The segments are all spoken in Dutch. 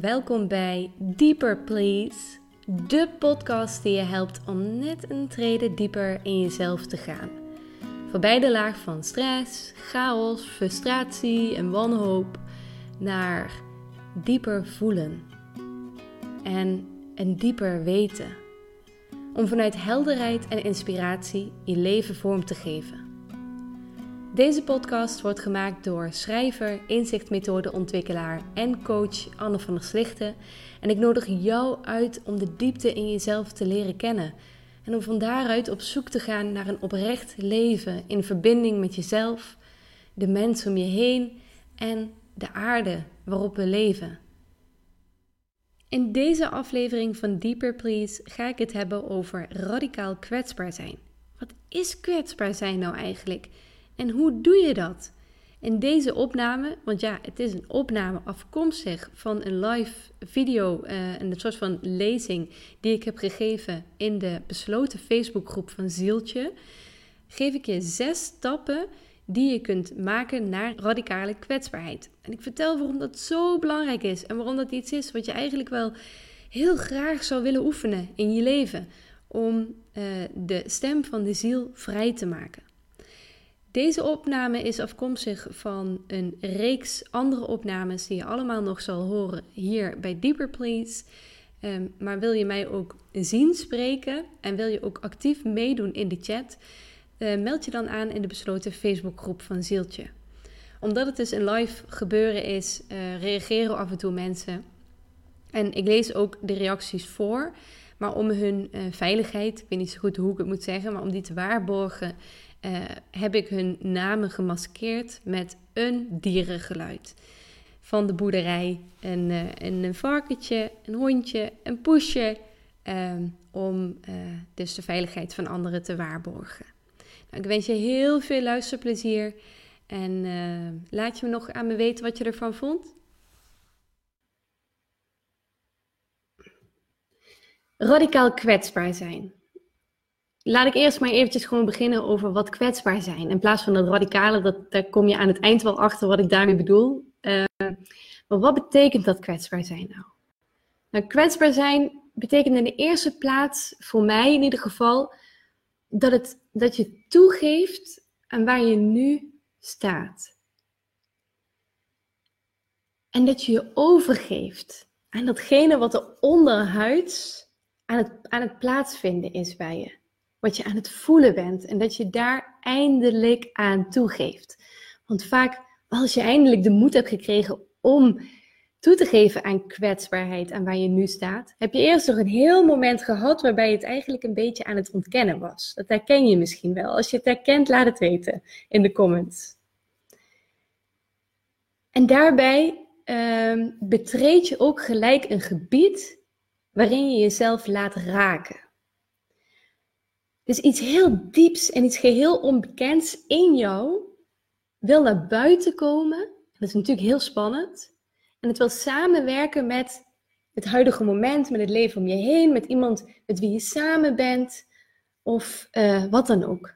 welkom bij Deeper Please, de podcast die je helpt om net een trede dieper in jezelf te gaan. Voorbij de laag van stress, chaos, frustratie en wanhoop naar dieper voelen en een dieper weten. Om vanuit helderheid en inspiratie je leven vorm te geven. Deze podcast wordt gemaakt door schrijver, inzichtmethodeontwikkelaar en coach Anne van der Slichten. En ik nodig jou uit om de diepte in jezelf te leren kennen. En om van daaruit op zoek te gaan naar een oprecht leven in verbinding met jezelf, de mensen om je heen en de aarde waarop we leven. In deze aflevering van Deeper Please ga ik het hebben over radicaal kwetsbaar zijn. Wat is kwetsbaar zijn nou eigenlijk? En hoe doe je dat? In deze opname, want ja, het is een opname afkomstig van een live video, uh, een soort van lezing die ik heb gegeven in de besloten Facebookgroep van Zieltje, geef ik je zes stappen die je kunt maken naar radicale kwetsbaarheid. En ik vertel waarom dat zo belangrijk is en waarom dat iets is wat je eigenlijk wel heel graag zou willen oefenen in je leven om uh, de stem van de ziel vrij te maken. Deze opname is afkomstig van een reeks andere opnames die je allemaal nog zal horen hier bij Deeper Please. Um, maar wil je mij ook zien spreken en wil je ook actief meedoen in de chat, uh, meld je dan aan in de besloten Facebookgroep van Zieltje. Omdat het dus een live gebeuren is, uh, reageren af en toe mensen. En ik lees ook de reacties voor. Maar om hun uh, veiligheid, ik weet niet zo goed hoe ik het moet zeggen, maar om die te waarborgen, uh, heb ik hun namen gemaskeerd met een dierengeluid. Van de boerderij, een, uh, een varkentje, een hondje, een poesje, uh, om dus de veiligheid van anderen te waarborgen. Nou, ik wens je heel veel luisterplezier en laat je me nog aan me weten wat je ervan vond. Radicaal kwetsbaar zijn. Laat ik eerst maar eventjes gewoon beginnen over wat kwetsbaar zijn. In plaats van dat radicale, dat, daar kom je aan het eind wel achter wat ik daarmee bedoel. Uh, maar wat betekent dat kwetsbaar zijn nou? Nou, kwetsbaar zijn betekent in de eerste plaats, voor mij in ieder geval, dat, het, dat je toegeeft aan waar je nu staat. En dat je je overgeeft aan datgene wat er onderhuids aan het, aan het plaatsvinden is bij je wat je aan het voelen bent en dat je daar eindelijk aan toegeeft. Want vaak, als je eindelijk de moed hebt gekregen om toe te geven aan kwetsbaarheid en waar je nu staat, heb je eerst nog een heel moment gehad waarbij het eigenlijk een beetje aan het ontkennen was. Dat herken je misschien wel. Als je het herkent, laat het weten in de comments. En daarbij uh, betreed je ook gelijk een gebied waarin je jezelf laat raken. Dus iets heel dieps en iets geheel onbekends in jou wil naar buiten komen. Dat is natuurlijk heel spannend. En het wil samenwerken met het huidige moment, met het leven om je heen, met iemand met wie je samen bent of uh, wat dan ook.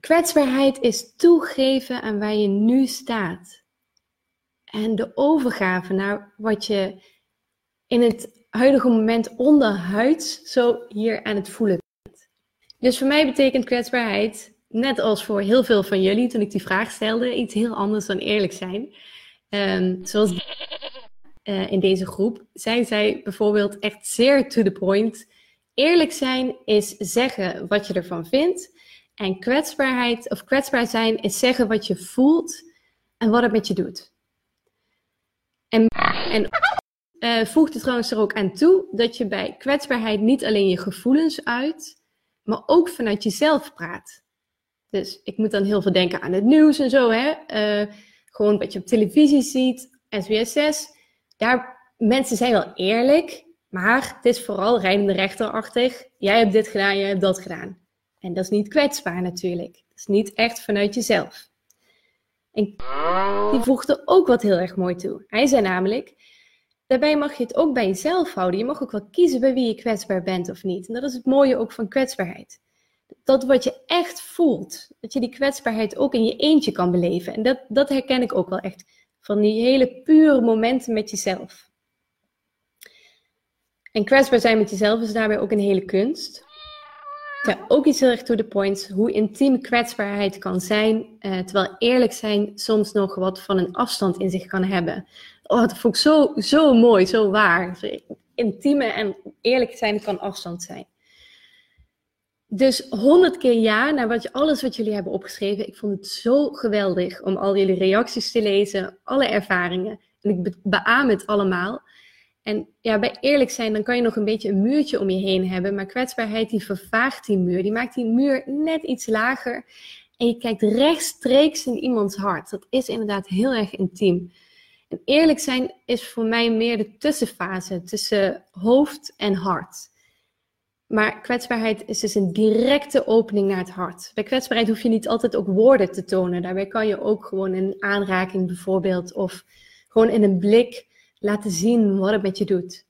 Kwetsbaarheid is toegeven aan waar je nu staat. En de overgave naar wat je in het huidige moment onderhuids zo hier aan het voelen. Dus voor mij betekent kwetsbaarheid, net als voor heel veel van jullie toen ik die vraag stelde, iets heel anders dan eerlijk zijn. Um, zoals uh, in deze groep, zijn zij bijvoorbeeld echt zeer to the point. Eerlijk zijn is zeggen wat je ervan vindt. En kwetsbaarheid of kwetsbaar zijn is zeggen wat je voelt en wat het met je doet. En, en uh, voegt er trouwens er ook aan toe dat je bij kwetsbaarheid niet alleen je gevoelens uit, maar ook vanuit jezelf praat. Dus ik moet dan heel veel denken aan het nieuws en zo, hè. Uh, gewoon wat je op televisie ziet, SBSS. Daar, mensen zijn wel eerlijk, maar het is vooral rijdende rechterachtig. Jij hebt dit gedaan, jij hebt dat gedaan. En dat is niet kwetsbaar natuurlijk. Dat is niet echt vanuit jezelf. En die voegde ook wat heel erg mooi toe. Hij zei namelijk, Daarbij mag je het ook bij jezelf houden. Je mag ook wel kiezen bij wie je kwetsbaar bent of niet. En dat is het mooie ook van kwetsbaarheid. Dat wat je echt voelt, dat je die kwetsbaarheid ook in je eentje kan beleven. En dat, dat herken ik ook wel echt Van die hele pure momenten met jezelf. En kwetsbaar zijn met jezelf is daarbij ook een hele kunst. Ja, ook iets heel erg to the point, hoe intiem kwetsbaarheid kan zijn, eh, terwijl eerlijk zijn soms nog wat van een afstand in zich kan hebben. Oh, dat vond ik zo, zo mooi, zo waar. Intieme en eerlijk zijn kan afstand zijn. Dus honderd keer ja naar wat je, alles wat jullie hebben opgeschreven. Ik vond het zo geweldig om al jullie reacties te lezen, alle ervaringen. En ik beaam het allemaal. En ja, bij eerlijk zijn, dan kan je nog een beetje een muurtje om je heen hebben. Maar kwetsbaarheid, die vervaagt die muur. Die maakt die muur net iets lager. En je kijkt rechtstreeks in iemands hart. Dat is inderdaad heel erg intiem. En eerlijk zijn is voor mij meer de tussenfase tussen hoofd en hart. Maar kwetsbaarheid is dus een directe opening naar het hart. Bij kwetsbaarheid hoef je niet altijd ook woorden te tonen. Daarbij kan je ook gewoon in aanraking bijvoorbeeld of gewoon in een blik laten zien wat het met je doet.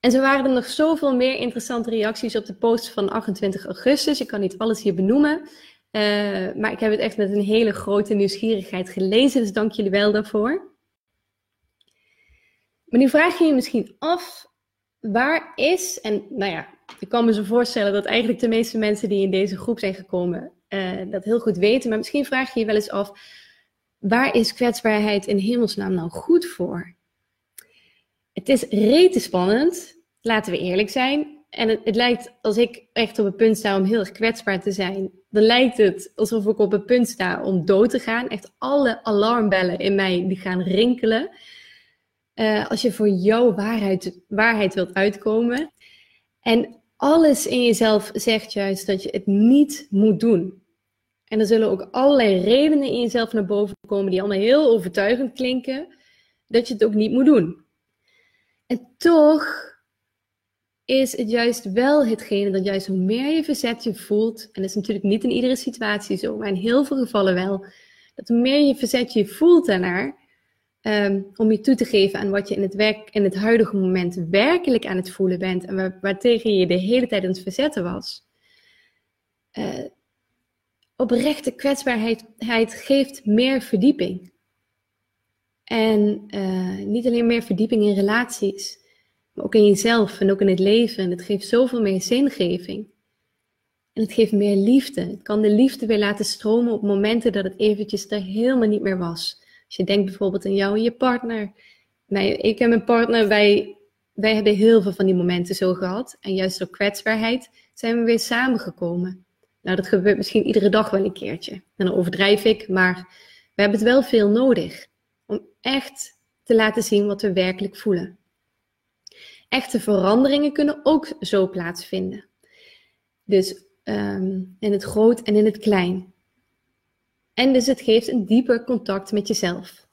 En zo waren er nog zoveel meer interessante reacties op de post van 28 augustus. Ik kan niet alles hier benoemen. Uh, maar ik heb het echt met een hele grote nieuwsgierigheid gelezen. Dus dank jullie wel daarvoor. Maar nu vraag je je misschien af, waar is, en nou ja, ik kan me zo voorstellen dat eigenlijk de meeste mensen die in deze groep zijn gekomen uh, dat heel goed weten. Maar misschien vraag je je wel eens af, waar is kwetsbaarheid in hemelsnaam nou goed voor? Het is rete spannend, laten we eerlijk zijn. En het, lijkt, als ik echt op het punt sta om heel erg kwetsbaar te zijn, dan lijkt het alsof ik op het punt sta om dood te gaan. Echt alle alarmbellen in mij die gaan rinkelen. Uh, als je voor jouw waarheid, waarheid wilt uitkomen. En alles in jezelf zegt juist dat je het niet moet doen. En er zullen ook allerlei redenen in jezelf naar boven komen die allemaal heel overtuigend klinken, dat je het ook niet moet doen. En toch is het juist wel hetgene dat juist hoe meer je verzet je voelt, en dat is natuurlijk niet in iedere situatie zo, maar in heel veel gevallen wel, dat hoe meer je verzet je voelt daarnaar, um, om je toe te geven aan wat je in het, werk, in het huidige moment werkelijk aan het voelen bent en waar, waartegen je de hele tijd aan het verzetten was. Uh, oprechte kwetsbaarheid geeft meer verdieping. En uh, niet alleen meer verdieping in relaties, maar ook in jezelf en ook in het leven. En het geeft zoveel meer zingeving. En het geeft meer liefde. Het kan de liefde weer laten stromen op momenten dat het eventjes er helemaal niet meer was. Als je denkt bijvoorbeeld aan jou en je partner. Nee, ik en mijn partner, wij, wij hebben heel veel van die momenten zo gehad. En juist door kwetsbaarheid zijn we weer samengekomen. Nou, dat gebeurt misschien iedere dag wel een keertje. En dan overdrijf ik, maar we hebben het wel veel nodig. Om echt te laten zien wat we werkelijk voelen. Echte veranderingen kunnen ook zo plaatsvinden. Dus um, in het groot en in het klein. En dus het geeft een dieper contact met jezelf.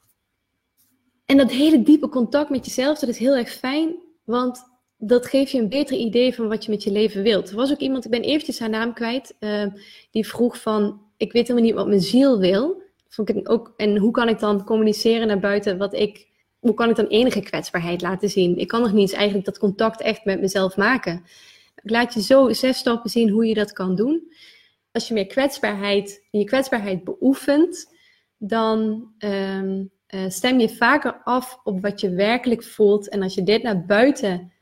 En dat hele diepe contact met jezelf, dat is heel erg fijn, want dat geeft je een beter idee van wat je met je leven wilt. Er was ook iemand, ik ben eventjes haar naam kwijt, uh, die vroeg van, ik weet helemaal niet wat mijn ziel wil. Vond ik ook, en hoe kan ik dan communiceren naar buiten wat ik, hoe kan ik dan enige kwetsbaarheid laten zien? Ik kan nog niet eens eigenlijk dat contact echt met mezelf maken. Ik laat je zo zes stappen zien hoe je dat kan doen. Als je meer kwetsbaarheid, je kwetsbaarheid beoefent, dan um, uh, stem je vaker af op wat je werkelijk voelt. En als je dit naar buiten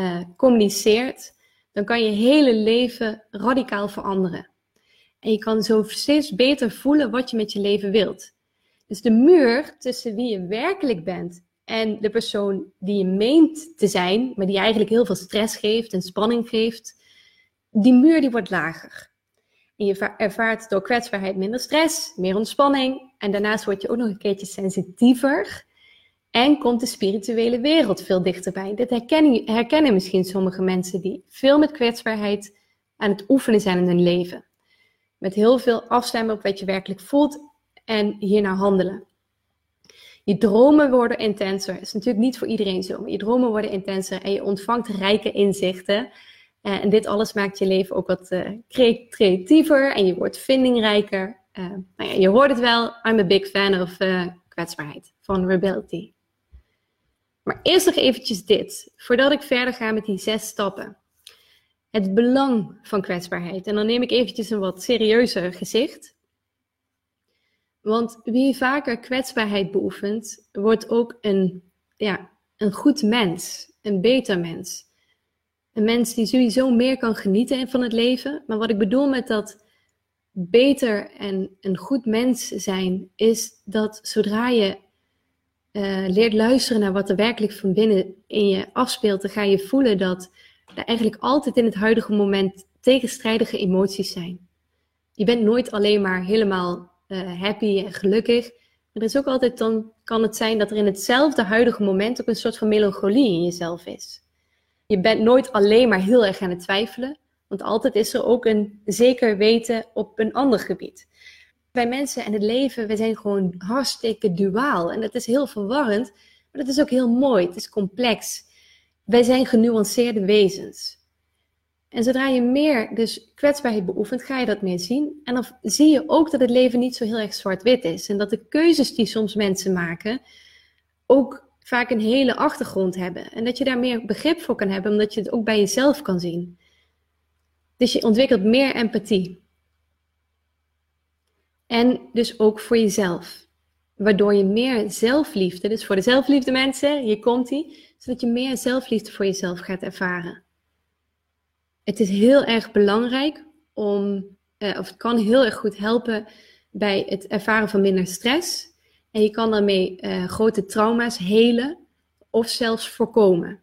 uh, communiceert, dan kan je hele leven radicaal veranderen. En je kan zo steeds beter voelen wat je met je leven wilt. Dus de muur tussen wie je werkelijk bent en de persoon die je meent te zijn, maar die eigenlijk heel veel stress geeft en spanning geeft, die muur die wordt lager. En je ervaart door kwetsbaarheid minder stress, meer ontspanning en daarnaast word je ook nog een keertje sensitiever en komt de spirituele wereld veel dichterbij. Dit herkennen, herkennen misschien sommige mensen die veel met kwetsbaarheid aan het oefenen zijn in hun leven. Met heel veel afstemmen op wat je werkelijk voelt en hiernaar handelen. Je dromen worden intenser. Dat is natuurlijk niet voor iedereen zo, maar je dromen worden intenser en je ontvangt rijke inzichten. Uh, en dit alles maakt je leven ook wat uh, creatiever en je wordt vindingrijker. Uh, nou ja, je hoort het wel, I'm a big fan of kwetsbaarheid, vulnerability. Maar eerst nog eventjes dit, voordat ik verder ga met die zes stappen. Het belang van kwetsbaarheid. En dan neem ik eventjes een wat serieuzer gezicht. Want wie vaker kwetsbaarheid beoefent, wordt ook een, ja, een goed mens, een beter mens. Een mens die sowieso meer kan genieten van het leven. Maar wat ik bedoel met dat beter en een goed mens zijn, is dat zodra je uh, leert luisteren naar wat er werkelijk van binnen in je afspeelt, dan ga je voelen dat er eigenlijk altijd in het huidige moment tegenstrijdige emoties zijn. Je bent nooit alleen maar helemaal uh, happy en gelukkig. Maar er is ook altijd dan, kan het zijn dat er in hetzelfde huidige moment ook een soort van melancholie in jezelf is. Je bent nooit alleen maar heel erg aan het twijfelen, want altijd is er ook een zeker weten op een ander gebied. Wij mensen en het leven, we zijn gewoon hartstikke duaal. En dat is heel verwarrend, maar dat is ook heel mooi. Het is complex. Wij zijn genuanceerde wezens. En zodra je meer dus kwetsbaarheid beoefent, ga je dat meer zien. En dan zie je ook dat het leven niet zo heel erg zwart-wit is. En dat de keuzes die soms mensen maken ook vaak een hele achtergrond hebben. En dat je daar meer begrip voor kan hebben, omdat je het ook bij jezelf kan zien. Dus je ontwikkelt meer empathie. En dus ook voor jezelf. Waardoor je meer zelfliefde, dus voor de zelfliefde mensen, hier komt die, zodat je meer zelfliefde voor jezelf gaat ervaren. Het is heel erg belangrijk om, uh, of het kan heel erg goed helpen bij het ervaren van minder stress. En je kan daarmee uh, grote trauma's helen of zelfs voorkomen.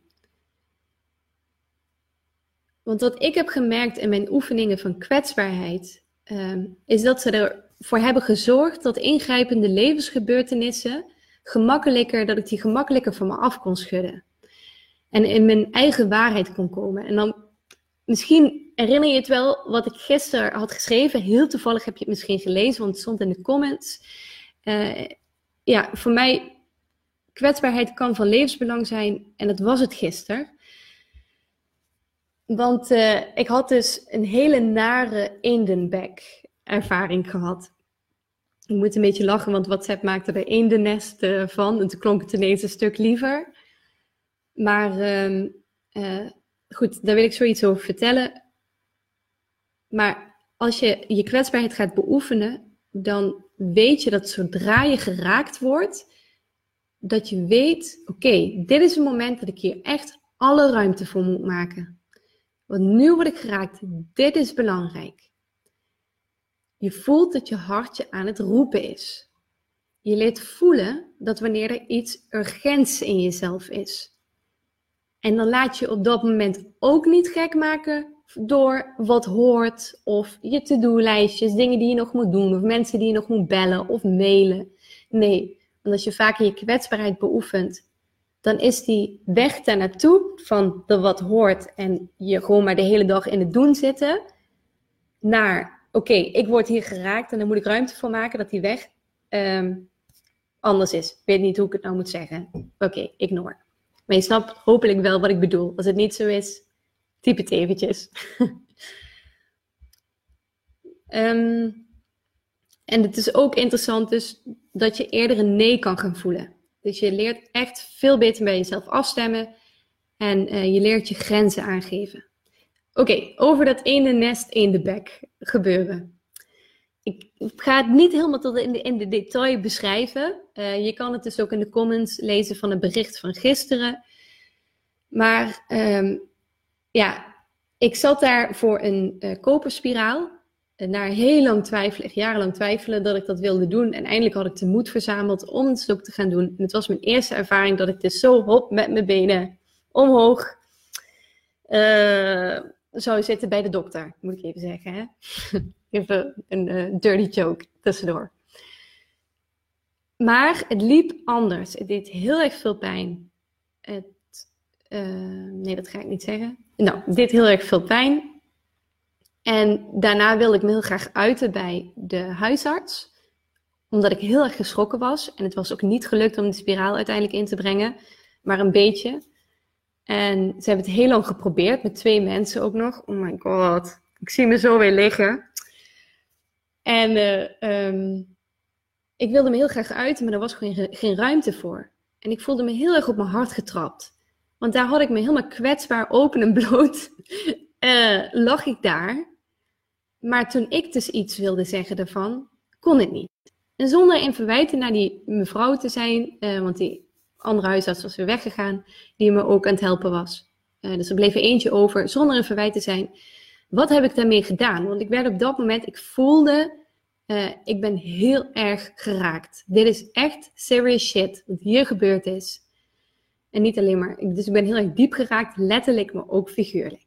Want wat ik heb gemerkt in mijn oefeningen van kwetsbaarheid, um, is dat ze ervoor hebben gezorgd dat ingrijpende levensgebeurtenissen gemakkelijker, dat ik die gemakkelijker van me af kon schudden. En in mijn eigen waarheid kon komen. En dan misschien herinner je het wel wat ik gisteren had geschreven. Heel toevallig heb je het misschien gelezen, want het stond in de comments. Uh, ja, voor mij, kwetsbaarheid kan van levensbelang zijn. En dat was het gisteren. Want uh, ik had dus een hele nare eendenbek ervaring gehad. Ik moet een beetje lachen, want WhatsApp maakte er eendennest uh, van. En toen klonk het ineens een stuk liever. Maar uh, uh, goed, daar wil ik zoiets over vertellen. Maar als je je kwetsbaarheid gaat beoefenen, dan weet je dat zodra je geraakt wordt, dat je weet, oké, dit is een moment dat ik hier echt alle ruimte voor moet maken. Want nu word ik geraakt, dit is belangrijk. Je voelt dat je hartje aan het roepen is. Je leert voelen dat wanneer er iets urgents in jezelf is. En dan laat je op dat moment ook niet gek maken door wat hoort of je to-do-lijstjes, dingen die je nog moet doen of mensen die je nog moet bellen of mailen. Nee, want als je vaak je kwetsbaarheid beoefent, dan is die weg daar naartoe van de wat hoort en je gewoon maar de hele dag in het doen zitten, naar oké, ik word hier geraakt en dan moet ik ruimte voor maken dat die weg um, anders is. Ik weet niet hoe ik het nou moet zeggen. Oké, ignore. Maar je snapt hopelijk wel wat ik bedoel. Als het niet zo is, typ het eventjes. um, en het is ook interessant dus dat je eerder een nee kan gaan voelen. Dus je leert echt veel beter bij jezelf afstemmen en uh, je leert je grenzen aangeven. Oké, over dat ene nest, ene bek gebeuren. Ik ga het niet helemaal tot in de, in de detail beschrijven. Uh, je kan het dus ook in de comments lezen van het bericht van gisteren. Maar um, ja, ik zat daar voor een uh, koperspiraal. Uh, na heel lang twijfelen, jarenlang twijfelen, dat ik dat wilde doen. En eindelijk had ik de moed verzameld om het ook te gaan doen. En het was mijn eerste ervaring dat ik dus zo hop met mijn benen omhoog zou zitten bij de dokter, moet ik even zeggen. Hè? even een uh, dirty joke tussendoor. Maar het liep anders. Het deed heel erg veel pijn. Het, uh, nee, dat ga ik niet zeggen. Nou, het deed heel erg veel pijn. En daarna wilde ik me heel graag uiten bij de huisarts. Omdat ik heel erg geschrokken was. En het was ook niet gelukt om de spiraal uiteindelijk in te brengen. Maar een beetje. En ze hebben het heel lang geprobeerd, met twee mensen ook nog. Oh my god, ik zie me zo weer liggen. En uh, um, ik wilde me heel graag uiten, maar er was gewoon geen, ruimte voor. En ik voelde me heel erg op mijn hart getrapt. Want daar had ik me helemaal kwetsbaar, open en bloot, uh, lag ik daar. Maar toen ik dus iets wilde zeggen ervan, kon het niet. En zonder in verwijten naar die mevrouw te zijn, uh, want die andere huisarts was weer weggegaan, die me ook aan het helpen was. Uh, dus er bleef eentje over, zonder in verwijt te zijn. Wat heb ik daarmee gedaan? Want ik werd op dat moment, ik voelde, uh, ik ben heel erg geraakt. Dit is echt serious shit, wat hier gebeurd is. En niet alleen maar, dus ik ben heel erg diep geraakt, letterlijk, maar ook figuurlijk.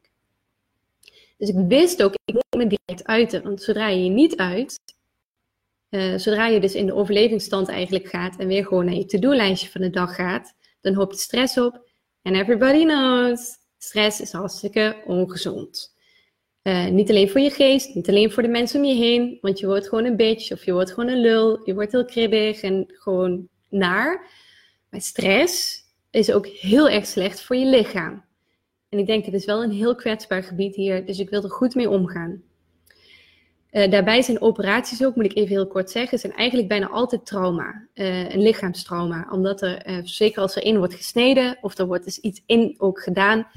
Dus ik wist ook, ik moet me direct uiten. Want zodra je niet uit, uh, zodra je dus in de overlevingsstand eigenlijk gaat en weer gewoon naar je to-do-lijstje van de dag gaat, dan hoopt stress op. En everybody knows, stress is hartstikke ongezond. Uh, niet alleen voor je geest, niet alleen voor de mensen om je heen, want je wordt gewoon een bitch of je wordt gewoon een lul, je wordt heel kribbig en gewoon naar. Maar stress is ook heel erg slecht voor je lichaam. En ik denk, het is wel een heel kwetsbaar gebied hier, dus ik wil er goed mee omgaan. Uh, daarbij zijn operaties ook, moet ik even heel kort zeggen, zijn eigenlijk bijna altijd trauma. Uh, een lichaamstrauma. Omdat er, uh, zeker als er in wordt gesneden of er wordt dus iets in ook gedaan,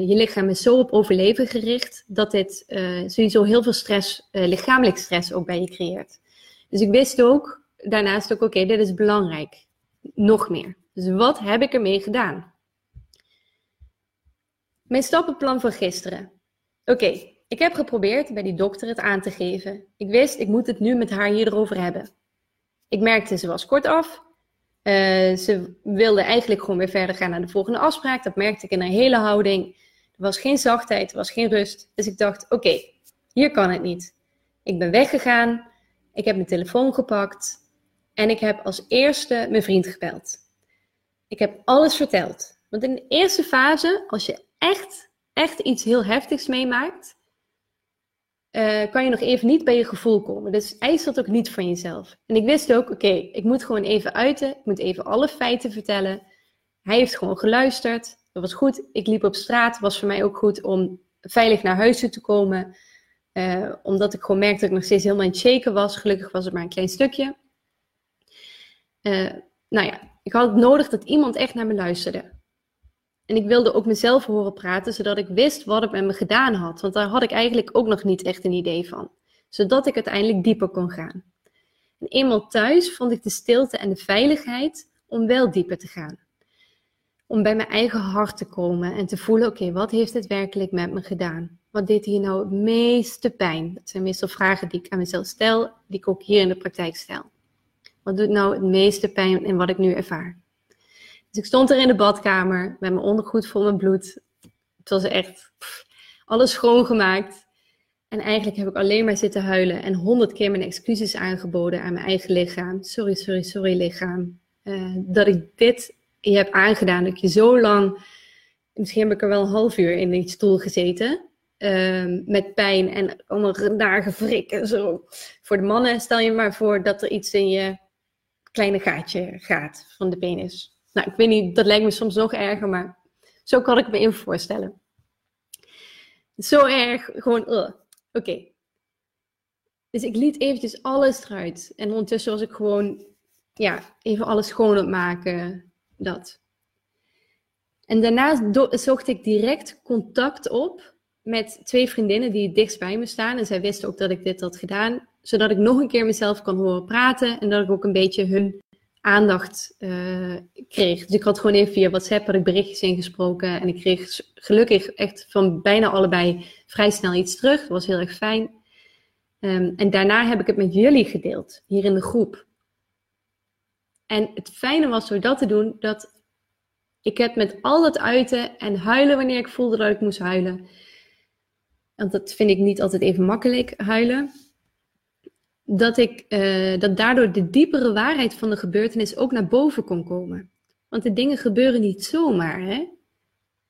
je lichaam is zo op overleven gericht dat dit sowieso heel veel stress, lichamelijk stress ook bij je creëert. Dus ik wist ook daarnaast ook, oké, dit is belangrijk. Nog meer. Dus wat heb ik ermee gedaan? Mijn stappenplan van gisteren. Oké, ik heb geprobeerd bij die dokter het aan te geven. Ik wist, ik moet het nu met haar hierover hebben. Ik merkte, ze was kortaf. Uh, ze wilde eigenlijk gewoon weer verder gaan naar de volgende afspraak. Dat merkte ik in haar hele houding. Er was geen zachtheid, er was geen rust. Dus ik dacht, oké, hier kan het niet. Ik ben weggegaan. Ik heb mijn telefoon gepakt. En ik heb als eerste mijn vriend gebeld. Ik heb alles verteld. Want in de eerste fase, als je echt, echt iets heel heftigs meemaakt, uh, kan je nog even niet bij je gevoel komen. Dus eis dat ook niet van jezelf. En ik wist ook, oké, ik moet gewoon even uiten. Ik moet even alle feiten vertellen. Hij heeft gewoon geluisterd. Dat was goed. Ik liep op straat. was voor mij ook goed om veilig naar huis te komen. Uh, omdat ik gewoon merkte dat ik nog steeds helemaal in het shaken was. Gelukkig was het maar een klein stukje. Uh, nou ja, ik had het nodig dat iemand echt naar me luisterde. En ik wilde ook mezelf horen praten, zodat ik wist wat het met me gedaan had. Want daar had ik eigenlijk ook nog niet echt een idee van. Zodat ik uiteindelijk dieper kon gaan. En eenmaal thuis vond ik de stilte en de veiligheid om wel dieper te gaan. Om bij mijn eigen hart te komen en te voelen: oké, wat heeft het werkelijk met me gedaan? Wat deed hier nou het meeste pijn? Dat zijn meestal vragen die ik aan mezelf stel, die ik ook hier in de praktijk stel. Wat doet nou het meeste pijn in wat ik nu ervaar? Dus ik stond er in de badkamer met mijn ondergoed vol met bloed. Het was echt alles schoongemaakt. En eigenlijk heb ik alleen maar zitten huilen en honderd keer mijn excuses aangeboden aan mijn eigen lichaam. Sorry, sorry, sorry lichaam. Uh, dat ik dit je heb aangedaan. Dat ik je zo lang, misschien heb ik er wel een half uur in die stoel gezeten. Uh, met pijn en allemaal nare frikken. Zo. Voor de mannen stel je maar voor dat er iets in je kleine gaatje gaat van de penis. Nou, ik weet niet, dat lijkt me soms nog erger, maar zo kan ik me even voorstellen. Zo erg, gewoon, oké. Dus ik liet eventjes alles eruit. En ondertussen was ik gewoon, ja, even alles schoon op maken, dat. En daarna zocht ik direct contact op met twee vriendinnen die dichtst bij me staan. En zij wisten ook dat ik dit had gedaan, zodat ik nog een keer mezelf kan horen praten en dat ik ook een beetje hun aandacht uh, kreeg. Dus ik had gewoon even via WhatsApp had ik berichtjes ingesproken. En ik kreeg gelukkig echt van bijna allebei vrij snel iets terug. Dat was heel erg fijn. Um, en daarna heb ik het met jullie gedeeld, hier in de groep. En het fijne was door dat te doen, dat ik het met al dat uiten en huilen wanneer ik voelde dat ik moest huilen. Want dat vind ik niet altijd even makkelijk, huilen dat, ik, uh, dat daardoor de diepere waarheid van de gebeurtenis ook naar boven kon komen. Want de dingen gebeuren niet zomaar. Hè?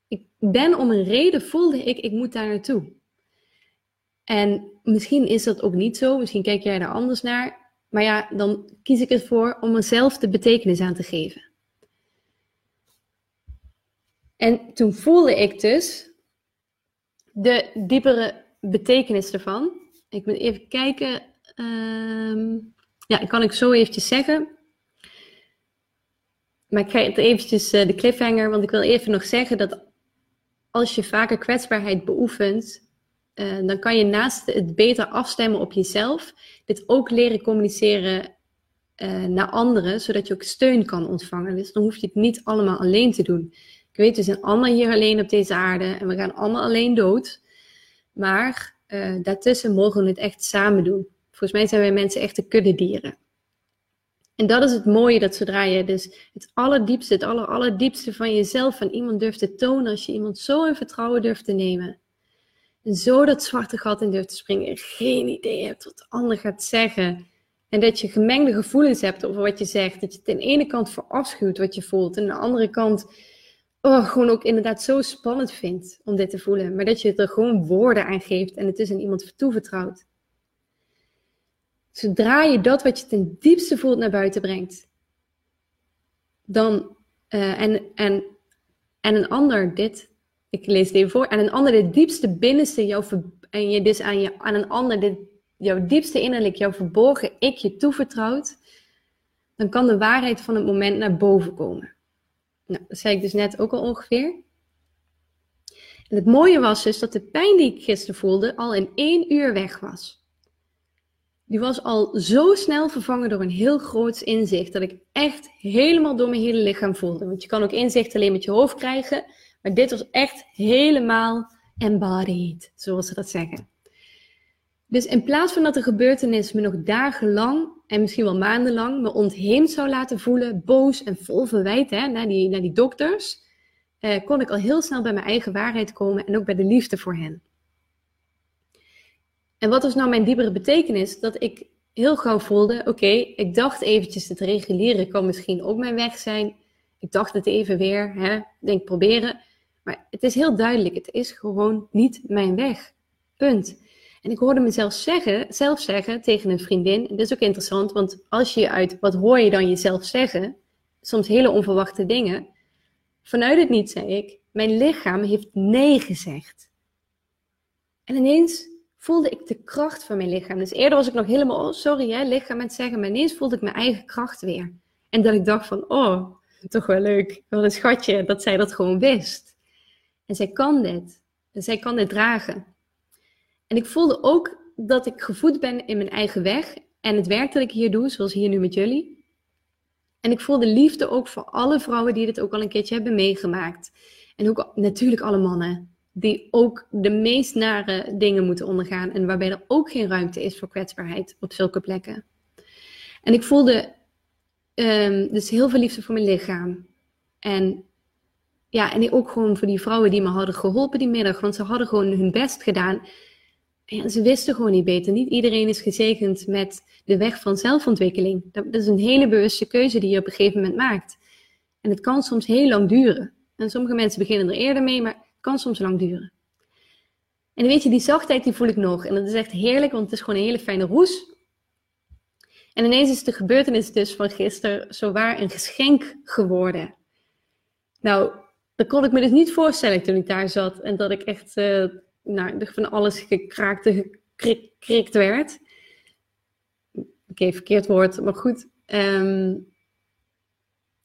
Ik ben om een reden, voelde ik, ik moet daar naartoe. En misschien is dat ook niet zo, misschien kijk jij daar anders naar. Maar ja, dan kies ik ervoor om mezelf de betekenis aan te geven. En toen voelde ik dus de diepere betekenis ervan. Ik moet even kijken Um, ja, kan ik zo eventjes zeggen. Maar ik ga het eventjes uh, de cliffhanger, want ik wil even nog zeggen dat als je vaker kwetsbaarheid beoefent, uh, dan kan je naast het beter afstemmen op jezelf, dit ook leren communiceren uh, naar anderen, zodat je ook steun kan ontvangen. Dus dan hoef je het niet allemaal alleen te doen. Ik weet, we zijn allemaal hier alleen op deze aarde en we gaan allemaal alleen dood. Maar daartussen mogen we het echt samen doen. Volgens mij zijn wij mensen echte kuddedieren. En dat is het mooie, dat zodra je dus het allerdiepste, het aller, allerdiepste van jezelf van iemand durft te tonen, als je iemand zo in vertrouwen durft te nemen, en zo dat zwarte gat in durft te springen, en geen idee hebt wat de ander gaat zeggen, en dat je gemengde gevoelens hebt over wat je zegt, dat je aan de ene kant verafschuwt wat je voelt, en aan de andere kant oh, gewoon ook inderdaad zo spannend vindt om dit te voelen, maar dat je er gewoon woorden aan geeft en het is aan iemand toevertrouwt. Zodra je dat wat je ten diepste voelt naar buiten brengt, dan, uh, en, en, en een ander dit, ik lees het even voor, en een ander dit diepste binnenste, jou en je dus aan, je, aan een ander dit, jouw diepste innerlijk, jouw verborgen ik je toevertrouwt, dan kan de waarheid van het moment naar boven komen. Nou, dat zei ik dus net ook al ongeveer. En het mooie was dus dat de pijn die ik gisteren voelde al in één uur weg was die was al zo snel vervangen door een heel groot inzicht. Dat ik echt helemaal door mijn hele lichaam voelde. Want je kan ook inzicht alleen met je hoofd krijgen. Maar dit was echt helemaal embodied, zoals ze dat zeggen. Dus in plaats van dat de gebeurtenis me nog dagenlang en misschien wel maandenlang me ontheemd zou laten voelen, boos en vol verwijt hè, naar, die, naar die dokters, eh, kon ik al heel snel bij mijn eigen waarheid komen en ook bij de liefde voor hen. En wat was nou mijn diepere betekenis? Dat ik heel gauw voelde, oké, ik dacht eventjes het reguliere kan misschien ook mijn weg zijn. Ik dacht het even weer, hè, denk proberen. Maar het is heel duidelijk, het is gewoon niet mijn weg. Punt. En ik hoorde mezelf zeggen, zelf zeggen tegen een vriendin, en dat is ook interessant, want als je uit, wat hoor je dan jezelf zeggen? Soms hele onverwachte dingen. Vanuit het niet zei ik, mijn lichaam heeft nee gezegd. En ineens voelde ik de kracht van mijn lichaam. Dus eerder was ik nog helemaal, oh sorry hè, lichaam het zeggen, maar ineens voelde ik mijn eigen kracht weer. En dat ik dacht van, oh, toch wel leuk, wat een schatje dat zij dat gewoon wist. En zij kan dit. En zij kan dit dragen. En ik voelde ook dat ik gevoed ben in mijn eigen weg en het werk dat ik hier doe, zoals hier nu met jullie. En ik voelde liefde ook voor alle vrouwen die dit ook al een keertje hebben meegemaakt. En ook natuurlijk alle mannen die ook de meest nare dingen moeten ondergaan en waarbij er ook geen ruimte is voor kwetsbaarheid op zulke plekken. En ik voelde um, dus heel veel liefde voor mijn lichaam. En ja, en ook gewoon voor die vrouwen die me hadden geholpen die middag, want ze hadden gewoon hun best gedaan. Ze wisten gewoon niet beter. Niet iedereen is gezegend met de weg van zelfontwikkeling. Dat is een hele bewuste keuze die je op een gegeven moment maakt. En het kan soms heel lang duren. En sommige mensen beginnen er eerder mee, maar kan soms lang duren. En weet je, die zachtheid die voel ik nog. En dat is echt heerlijk, want het is gewoon een hele fijne roes. En ineens is de gebeurtenis dus van gisteren zowaar een geschenk geworden. Nou, dat kon ik me dus niet voorstellen toen ik daar zat. En dat ik echt uh, nou, van alles gekraakt gekrikt werd. Oké, okay, verkeerd woord, maar goed. Um,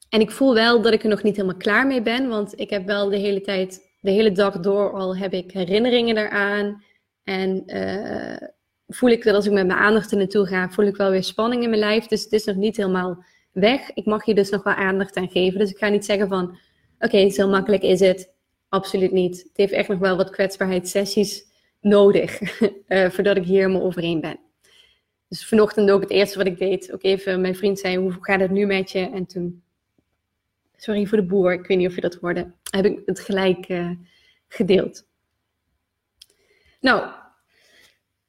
en ik voel wel dat ik er nog niet helemaal klaar mee ben. Want ik heb wel de hele tijd de hele dag door al heb ik herinneringen eraan. En uh, voel ik dat als ik met mijn aandacht er naartoe ga, voel ik wel weer spanning in mijn lijf. Dus het is nog niet helemaal weg. Ik mag je dus nog wel aandacht aan geven. Dus ik ga niet zeggen van, oké, zo makkelijk is het. Absoluut niet. Het heeft echt nog wel wat kwetsbaarheidssessies nodig, uh, voordat ik hier helemaal overheen ben. Dus vanochtend ook het eerste wat ik deed, ook even, mijn vriend zei, hoe gaat het nu met je? En toen sorry voor de boer, ik weet niet of je dat hoorde, heb ik het gelijk uh, gedeeld. Nou,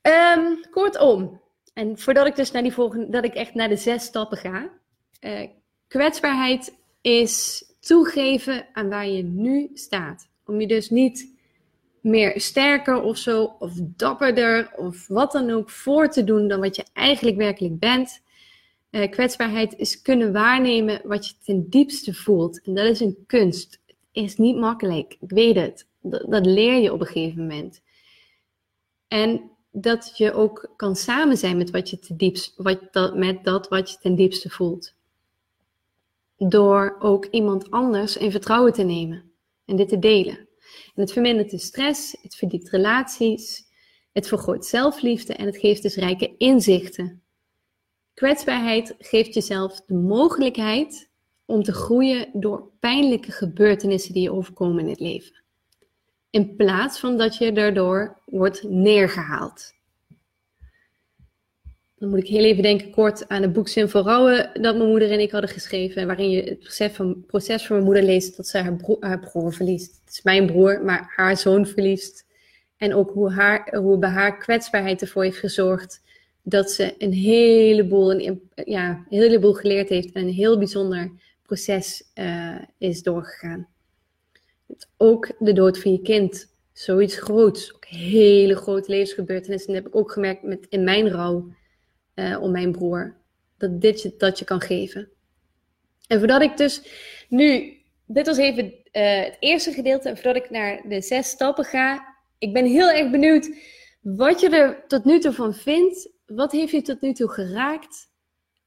um, kortom, en voordat ik dus naar die volgende, dat ik echt naar de zes stappen ga. Uh, kwetsbaarheid is toegeven aan waar je nu staat. Om je dus niet meer sterker of zo, of dapperder, of wat dan ook voor te doen dan wat je eigenlijk werkelijk bent. Uh, kwetsbaarheid is kunnen waarnemen wat je ten diepste voelt. En dat is een kunst. Het is niet makkelijk. Ik weet het. Dat, dat leer je op een gegeven moment. En dat je ook kan samen zijn met, wat je ten diepst, wat, dat, met dat wat je ten diepste voelt. Door ook iemand anders in vertrouwen te nemen en dit te delen. En het vermindert de stress, het verdiept relaties, het vergroot zelfliefde en het geeft dus rijke inzichten Kwetsbaarheid geeft jezelf de mogelijkheid om te groeien door pijnlijke gebeurtenissen die je overkomen in het leven. In plaats van dat je daardoor wordt neergehaald. Dan moet ik heel even denken kort aan het boek Zin voor Rouwen dat mijn moeder en ik hadden geschreven. Waarin je het proces van, proces mijn moeder leest dat ze haar, haar broer verliest. Het is mijn broer, maar haar zoon verliest. En ook hoe, haar, hoe bij haar kwetsbaarheid ervoor heeft gezorgd dat ze een heleboel, een, ja, heleboel geleerd heeft en een heel bijzonder proces uh, is doorgegaan. Ook de dood van je kind, zoiets groots, ook hele grote levensgebeurtenissen. En dat heb ik ook gemerkt met, in mijn rouw uh, om mijn broer, dat dit je, dat je kan geven. En voordat ik dus nu, dit was even uh, het eerste gedeelte, en voordat ik naar de zes stappen ga, ik ben heel erg benieuwd wat je er tot nu toe van vindt. Wat heeft je tot nu toe geraakt?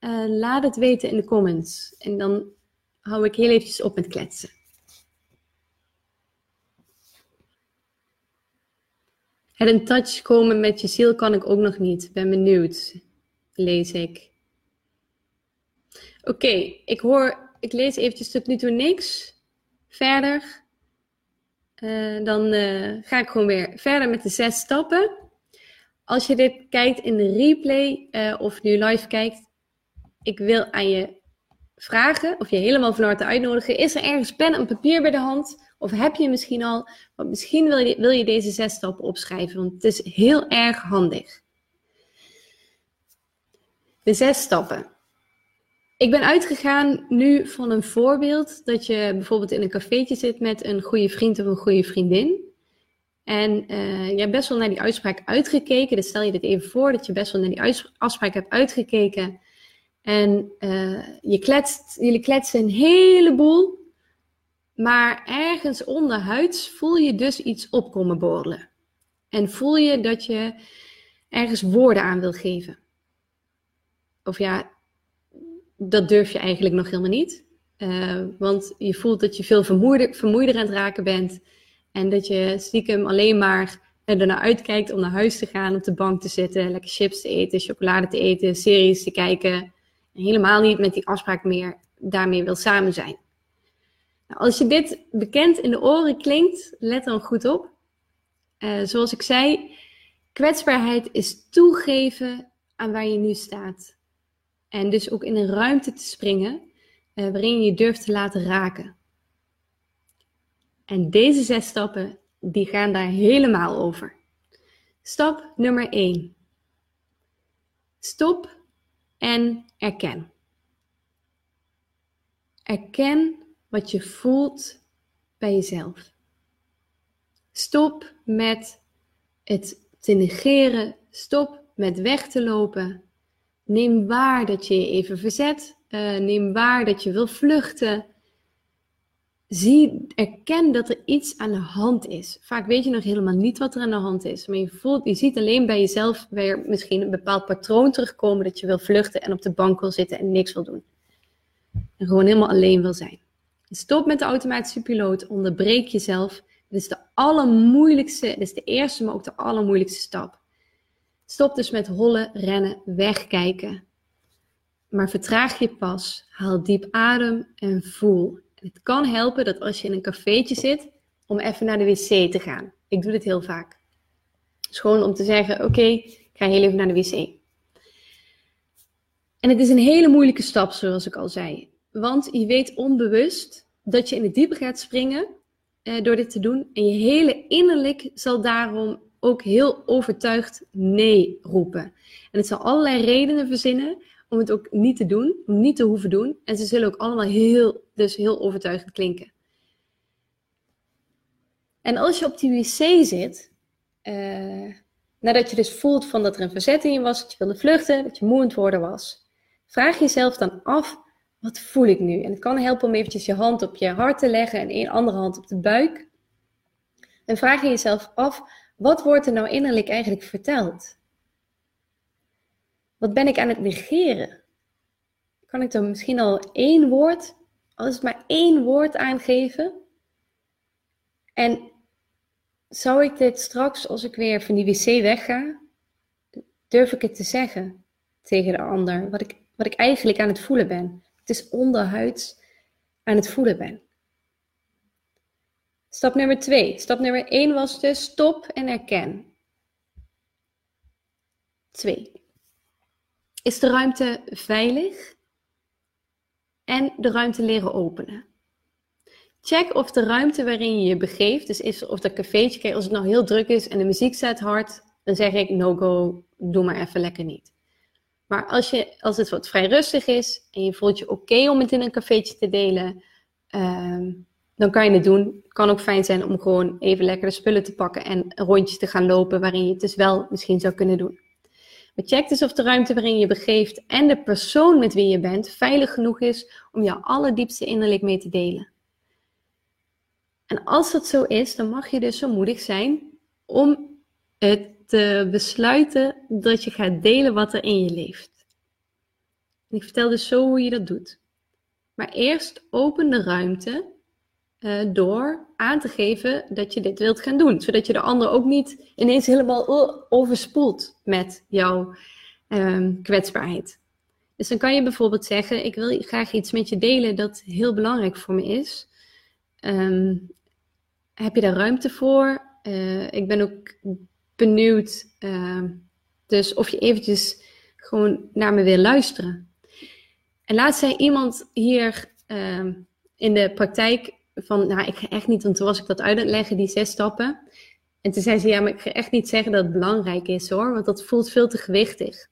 Uh, laat het weten in de comments. En dan hou ik heel eventjes op met kletsen. Het in touch komen met je ziel kan ik ook nog niet. Ben benieuwd, lees ik. Oké, ik hoor, ik lees eventjes tot nu toe niks. Verder. Uh, dan uh, ga ik gewoon weer verder met de zes stappen. Als je dit kijkt in de replay uh, of nu live kijkt, ik wil aan je vragen, of je helemaal van harte uitnodigen. Is er ergens pen en papier bij de hand? Of heb je misschien al, want misschien wil je, wil je deze zes stappen opschrijven, want het is heel erg handig. De zes stappen. Ik ben uitgegaan nu van een voorbeeld dat je bijvoorbeeld in een cafeetje zit met een goede vriend of een goede vriendin. En uh, je hebt best wel naar die uitspraak uitgekeken. Dus stel je dit even voor dat je best wel naar die afspraak hebt uitgekeken. En uh, je kletst, jullie kletsen een heleboel. Maar ergens onderhuids voel je dus iets opkomen borrelen. En voel je dat je ergens woorden aan wil geven. Of ja, dat durf je eigenlijk nog helemaal niet. Uh, want je voelt dat je veel vermoeider, vermoeider aan het raken bent. En dat je stiekem alleen maar ernaar uitkijkt om naar huis te gaan, op de bank te zitten, lekker chips te eten, chocolade te eten, series te kijken. En helemaal niet met die afspraak meer daarmee wil samen zijn. Nou, als je dit bekend in de oren klinkt, let dan goed op. Uh, zoals ik zei, kwetsbaarheid is toegeven aan waar je nu staat. En dus ook in een ruimte te springen uh, waarin je je durft te laten raken. En deze zes stappen, die gaan daar helemaal over. Stap nummer 1. Stop en erken. Erken wat je voelt bij jezelf. Stop met het te negeren. Stop met weg te lopen. Neem waar dat je je even verzet. Uh, neem waar dat je wil vluchten. Zie, erken dat er iets aan de hand is. Vaak weet je nog helemaal niet wat er aan de hand is. Maar je, voelt, je ziet alleen bij jezelf weer misschien een bepaald patroon terugkomen dat je wil vluchten en op de bank wil zitten en niks wil doen. En gewoon helemaal alleen wil zijn. Stop met de automatische piloot, onderbreek jezelf. Dit is de allermoeilijkste, dit is de eerste, maar ook de allermoeilijkste stap. Stop dus met hollen, rennen, wegkijken. Maar vertraag je pas, haal diep adem en voel. Het kan helpen dat als je in een cafeetje zit, om even naar de wc te gaan. Ik doe dit heel vaak. Dus gewoon om te zeggen, oké, ik ga heel even naar de wc. En het is een hele moeilijke stap, zoals ik al zei. Want je weet onbewust dat je in het diepe gaat springen eh, door dit te doen. En je hele innerlijk zal daarom ook heel overtuigd nee roepen. En het zal allerlei redenen verzinnen om het ook niet te doen, om niet te hoeven doen. En ze zullen ook allemaal heel, dus heel overtuigend klinken. En als je op die wc zit, uh, nadat je dus voelt van dat er een verzet in je was, dat je wilde vluchten, dat je moe worden was, vraag jezelf dan af, wat voel ik nu? En het kan helpen om eventjes je hand op je hart te leggen en een andere hand op de buik. En vraag je jezelf af, wat wordt er nou innerlijk eigenlijk verteld? Wat ben ik aan het negeren? Kan ik dan misschien al één woord, als het maar één woord aangeven? En zou ik dit straks, als ik weer van die wc wegga, durf ik het te zeggen tegen de ander, wat ik wat ik eigenlijk aan het voelen ben. Het is onderhuids aan het voelen ben. Stap nummer twee. Stap nummer één was dus stop en erken. Twee. Is de ruimte veilig? En de ruimte leren openen. Check of de ruimte waarin je je begeeft, dus is of dat cafeetje, kijk, als het nou heel druk is en de muziek staat hard, dan zeg ik no go, doe maar even lekker niet. Maar als, je, als het wat vrij rustig is en je voelt je oké om het in een cafeetje te delen, ehm, dan kan je het doen. Het kan ook fijn zijn om gewoon even lekker de spullen te pakken en een rondje te gaan lopen waarin je het dus wel misschien zou kunnen doen. Maar check dus of de ruimte waarin je begeeft en de persoon met wie je bent veilig genoeg is om jouw allerdiepste innerlijk mee te delen. En als dat zo is, dan mag je dus zo moedig zijn om het te besluiten dat je gaat delen wat er in je leeft. En ik vertel dus zo hoe je dat doet. Maar eerst open de ruimte uh, door aan te geven dat je dit wilt gaan doen. Zodat je de ander ook niet ineens helemaal uh, overspoelt met jouw um, kwetsbaarheid. Dus dan kan je bijvoorbeeld zeggen: Ik wil graag iets met je delen dat heel belangrijk voor me is. Um, heb je daar ruimte voor? Uh, ik ben ook benieuwd, uh, dus of je eventjes gewoon naar me wil luisteren. En laatst zei iemand hier in de praktijk van, nou, ik ga echt niet, want toen was ik dat uit aan het leggen, die zes stappen. En toen zei ze, ja, maar ik ga echt niet zeggen dat het belangrijk is hoor, want dat voelt veel te gewichtig.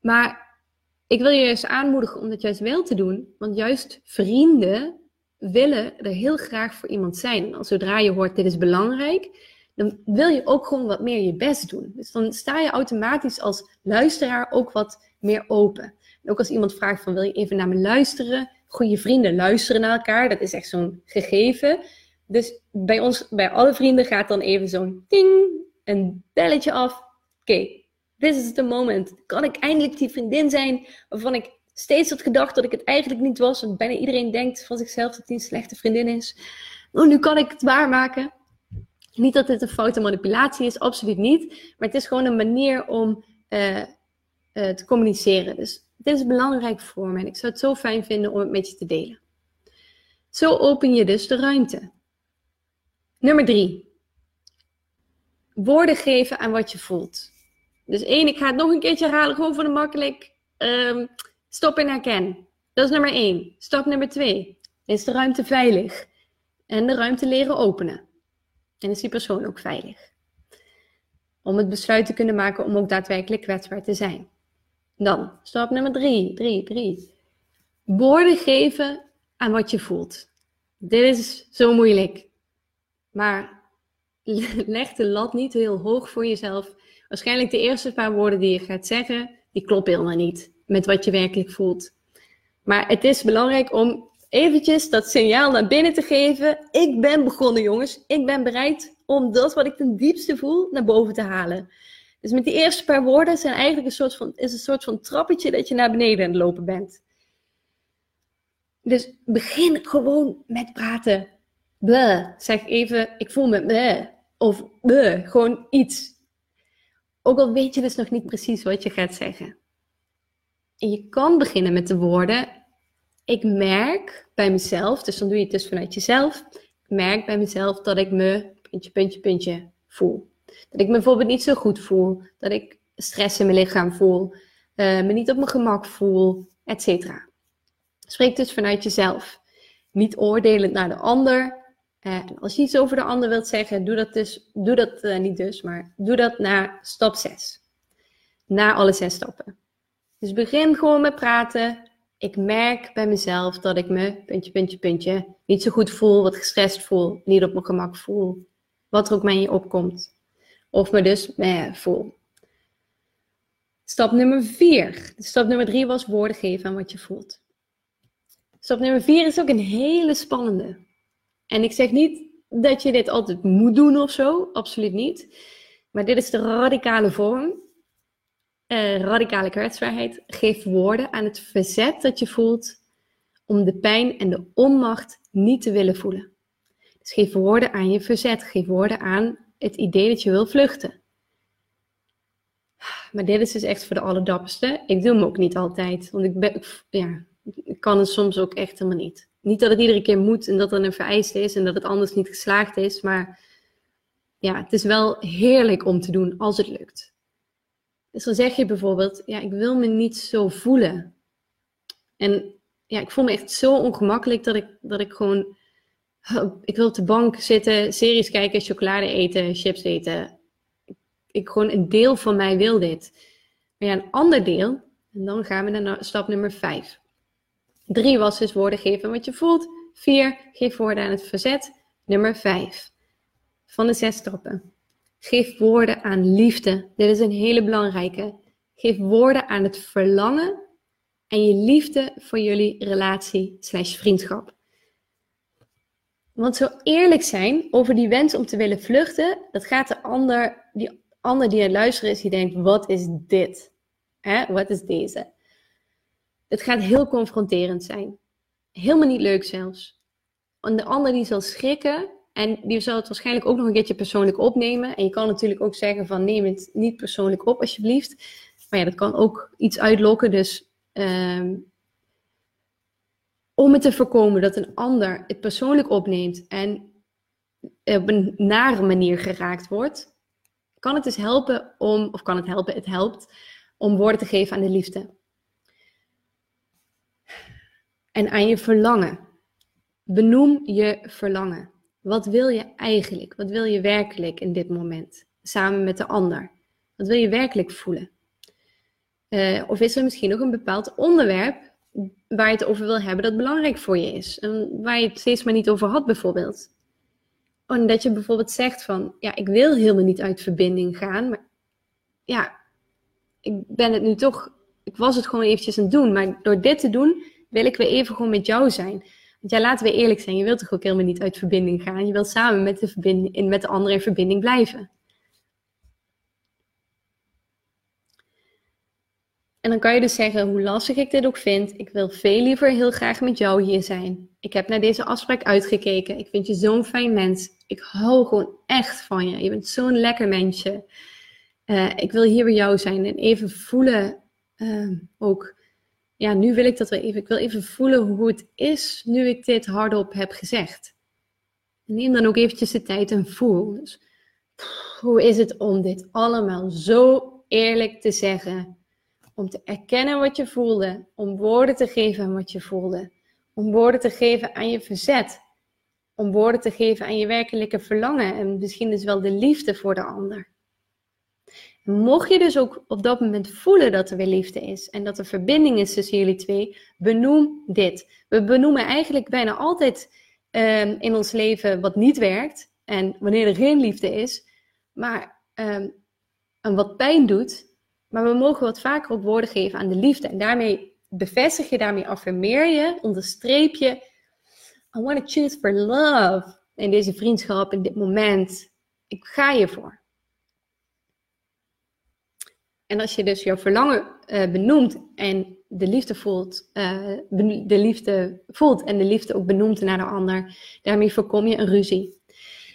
Maar ik wil je juist aanmoedigen om dat juist wel te doen, want juist vrienden willen er heel graag voor iemand zijn. En zodra je hoort, dit is belangrijk, dan wil je ook gewoon wat meer je best doen. Dus dan sta je automatisch als luisteraar ook wat meer open. En ook als iemand vraagt van wil je even naar me luisteren, goede vrienden luisteren naar elkaar. Dat is echt zo'n gegeven. Dus bij ons, bij alle vrienden gaat dan even zo'n ting, een belletje af. Oké, okay, this is the moment. Kan ik eindelijk die vriendin zijn waarvan ik steeds had gedacht dat ik het eigenlijk niet was. En bijna iedereen denkt van zichzelf dat hij een slechte vriendin is. Oh, nu kan ik het waarmaken. Niet dat dit een foute manipulatie is, absoluut niet. Maar het is gewoon een manier om uh, uh, te communiceren. Dus dit is belangrijk voor me en ik zou het zo fijn vinden om het met je te delen. Zo open je dus de ruimte. Nummer drie. Woorden geven aan wat je voelt. Dus één, ik ga het nog een keertje herhalen, gewoon voor de makkelijk. Um, stop en herken. Dat is nummer één. Stap nummer twee. Is de ruimte veilig? En de ruimte leren openen. En is die persoon ook veilig? Om het besluit te kunnen maken om ook daadwerkelijk kwetsbaar te zijn. Dan, stap nummer drie, drie, drie. Woorden geven aan wat je voelt. Dit is zo moeilijk. Maar leg de lat niet heel hoog voor jezelf. Waarschijnlijk de eerste paar woorden die je gaat zeggen, die kloppen helemaal niet met wat je werkelijk voelt. Maar het is belangrijk om eventjes dat signaal naar binnen te geven. Ik ben begonnen, jongens. Ik ben bereid om dat wat ik ten diepste voel naar boven te halen. Dus met die eerste paar woorden zijn eigenlijk een soort van, is een soort van trappetje dat je naar beneden aan het lopen bent. Dus begin gewoon met praten. Bleh. Zeg even, ik voel me bleh. Of bleh. Gewoon iets. Ook al weet je dus nog niet precies wat je gaat zeggen. En je kan beginnen met de woorden, ik merk bij mezelf, dus dan doe je het dus vanuit jezelf. Ik merk bij mezelf dat ik me, puntje, puntje, puntje, voel. Dat ik me bijvoorbeeld niet zo goed voel. Dat ik stress in mijn lichaam voel. Uh, me niet op mijn gemak voel, etc. Spreek dus vanuit jezelf. Niet oordelend naar de ander. Uh, als je iets over de ander wilt zeggen, doe dat dus, doe dat uh, niet dus, maar doe dat na stap 6. Na alle zes stappen. Dus begin gewoon met praten. Ik merk bij mezelf dat ik me, puntje, puntje, puntje, niet zo goed voel, wat gestrest voel, niet op mijn gemak voel. Wat er ook mij opkomt. Of me dus meh voel. Stap nummer vier. Stap nummer drie was woorden geven aan wat je voelt. Stap nummer vier is ook een hele spannende. En ik zeg niet dat je dit altijd moet doen of zo, absoluut niet. Maar dit is de radicale vorm. Uh, radicale kwetsbaarheid. Geef woorden aan het verzet dat je voelt om de pijn en de onmacht niet te willen voelen. Dus geef woorden aan je verzet. Geef woorden aan het idee dat je wil vluchten. maar dit is dus echt voor de allerdapperste. Ik doe hem ook niet altijd. Want ik, ben, ja, kan het soms ook echt helemaal niet. Niet dat het iedere keer moet en dat er een vereiste is en dat het anders niet geslaagd is. Maar ja, het is wel heerlijk om te doen als het lukt. Dus dan zeg je bijvoorbeeld, ja, ik wil me niet zo voelen. En ja, ik voel me echt zo ongemakkelijk dat ik, dat ik gewoon, ik wil op de bank zitten, series kijken, chocolade eten, chips eten. Ik, gewoon, een deel van mij wil dit. Maar ja, een ander deel, en dan gaan we naar stap nummer 5. Drie was dus woorden geven wat je voelt. Vier, geef woorden aan het verzet. Nummer 5 van de zes stappen. Geef woorden aan liefde. Dit is een hele belangrijke. Geef woorden aan het verlangen en je liefde voor jullie relatie slash vriendschap. Want zo eerlijk zijn over die wens om te willen vluchten, dat gaat de ander, die ander die aan het luisteren is, die denkt, wat is dit? Hè? Wat is deze? Het gaat heel confronterend zijn. Helemaal niet leuk zelfs. En de ander die zal schrikken en die zal het waarschijnlijk ook nog een keertje persoonlijk opnemen. En je kan natuurlijk ook zeggen van neem het niet persoonlijk op alsjeblieft. Maar ja, dat kan ook iets uitlokken. Dus ehm, om het te voorkomen dat een ander het persoonlijk opneemt en op een nare manier geraakt wordt, kan het dus helpen om, of kan het helpen, het helpt om woorden te geven aan de liefde. En aan je verlangen. Benoem je verlangen. Wat wil je eigenlijk? Wat wil je werkelijk in dit moment? Samen met de ander. Wat wil je werkelijk voelen? Uh, of is er misschien nog een bepaald onderwerp waar je het over wil hebben dat belangrijk voor je is? En waar je het steeds maar niet over had, bijvoorbeeld. En dat je bijvoorbeeld zegt van, ja, ik wil helemaal niet uit verbinding gaan, maar ja, ik ben het nu toch, ik was het gewoon eventjes aan het doen, maar door dit te doen, wil ik weer even gewoon met jou zijn. Want ja, laten we eerlijk zijn, je wilt toch ook helemaal niet uit verbinding gaan. Je wilt samen met de, verbinding, met de andere in verbinding blijven. En dan kan je dus zeggen, hoe lastig ik dit ook vind, ik wil veel liever heel graag met jou hier zijn. Ik heb naar deze afspraak uitgekeken. Ik vind je zo'n fijn mens. Ik hou gewoon echt van je. Je bent zo'n lekker mensje. Uh, ik wil hier bij jou zijn en even voelen uh, ook ja, nu wil ik dat we even, ik wil even voelen hoe het is nu ik dit hardop heb gezegd. Neem dan ook eventjes de tijd en voel. Dus, hoe is het om dit allemaal zo eerlijk te zeggen? Om te erkennen wat je voelde, om woorden te geven aan wat je voelde, om woorden te geven aan je verzet, om woorden te geven aan je werkelijke verlangen en misschien dus wel de liefde voor de ander. Mocht je dus ook op dat moment voelen dat er weer liefde is en dat er verbinding is tussen jullie twee, benoem dit. We benoemen eigenlijk bijna altijd um, in ons leven wat niet werkt en wanneer er geen liefde is, maar en wat pijn doet. Maar we mogen wat vaker ook woorden geven aan de liefde. En daarmee bevestig je, daarmee affirmeer je, onderstreep je. I want to choose for love in deze vriendschap, in dit moment. Ik ga je voor. En als je dus jouw verlangen uh, benoemt en de liefde voelt, uh, de liefde voelt en de liefde ook benoemt naar de ander, daarmee voorkom je een ruzie.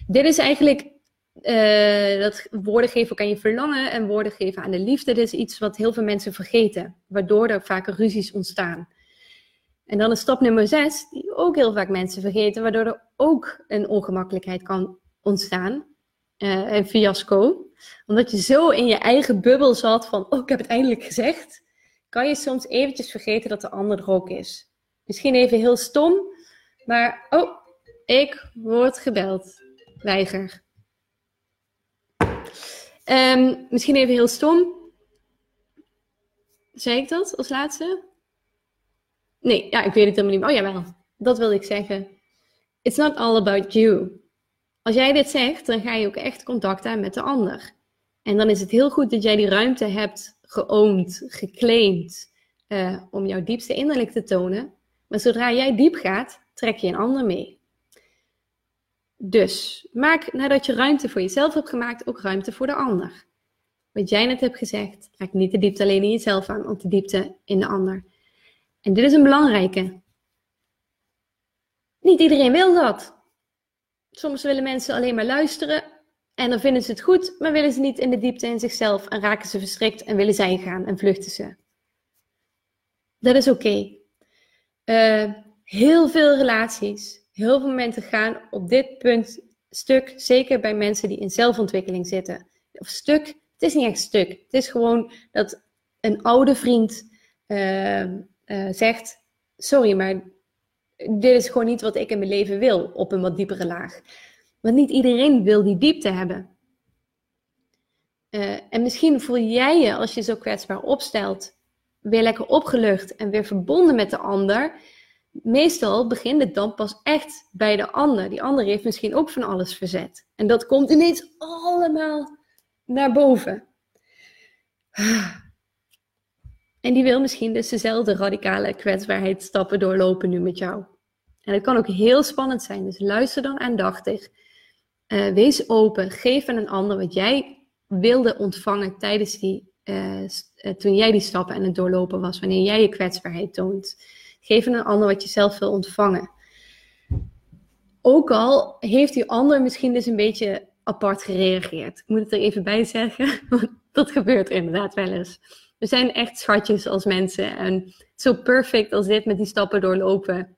Dit is eigenlijk uh, dat woorden geven ook aan je verlangen en woorden geven aan de liefde. Dit is iets wat heel veel mensen vergeten, waardoor er vaker ruzies ontstaan. En dan is stap nummer zes, die ook heel vaak mensen vergeten, waardoor er ook een ongemakkelijkheid kan ontstaan. Uh, een fiasco omdat je zo in je eigen bubbel zat van, oh, ik heb het eindelijk gezegd, kan je soms eventjes vergeten dat de ander er ook is. Misschien even heel stom, maar, oh, ik word gebeld. Weiger. Um, misschien even heel stom. Zei ik dat als laatste? Nee, ja, ik weet het helemaal niet meer. Oh jawel, dat wil ik zeggen. It's not all about you. Als jij dit zegt, dan ga je ook echt contact aan met de ander. En dan is het heel goed dat jij die ruimte hebt geoond, geclaimd, uh, om jouw diepste innerlijk te tonen. Maar zodra jij diep gaat, trek je een ander mee. Dus maak nadat je ruimte voor jezelf hebt gemaakt, ook ruimte voor de ander. Wat jij net hebt gezegd, raak niet de diepte alleen in jezelf aan, ook de diepte in de ander. En dit is een belangrijke. Niet iedereen wil dat. Soms willen mensen alleen maar luisteren En dan vinden ze het goed, maar willen ze niet in de diepte in zichzelf en raken ze verstrikt en willen zij gaan en vluchten ze. Dat is oké. Eh, heel veel relaties, heel veel momenten gaan op dit punt stuk, zeker bij mensen die in zelfontwikkeling zitten. Of stuk, het is niet echt stuk. Het is gewoon dat een oude vriend uh, uh, zegt: Sorry, maar dit is gewoon niet wat ik in mijn leven wil op een wat diepere laag. Want niet iedereen wil die diepte hebben. Uh, en misschien voel jij je, als je zo kwetsbaar opstelt, weer lekker opgelucht en weer verbonden met de ander. Meestal begint het dan pas echt bij de ander. Die ander heeft misschien ook van alles verzet. En dat komt ineens allemaal naar boven. En die wil misschien dus dezelfde radicale kwetsbaarheid stappen doorlopen nu met jou. En het kan ook heel spannend zijn, dus luister dan aandachtig. Uh, wees open, geef aan een ander wat jij wilde ontvangen tijdens die, uh, toen jij die stappen aan het doorlopen was, wanneer jij je kwetsbaarheid toont. Aan een ander wat je zelf wil ontvangen. Ook al heeft die ander misschien dus een beetje apart gereageerd. Ik moet het er even bij zeggen, want dat gebeurt inderdaad wel eens. We zijn echt schatjes als mensen. En zo perfect als dit met die stappen doorlopen.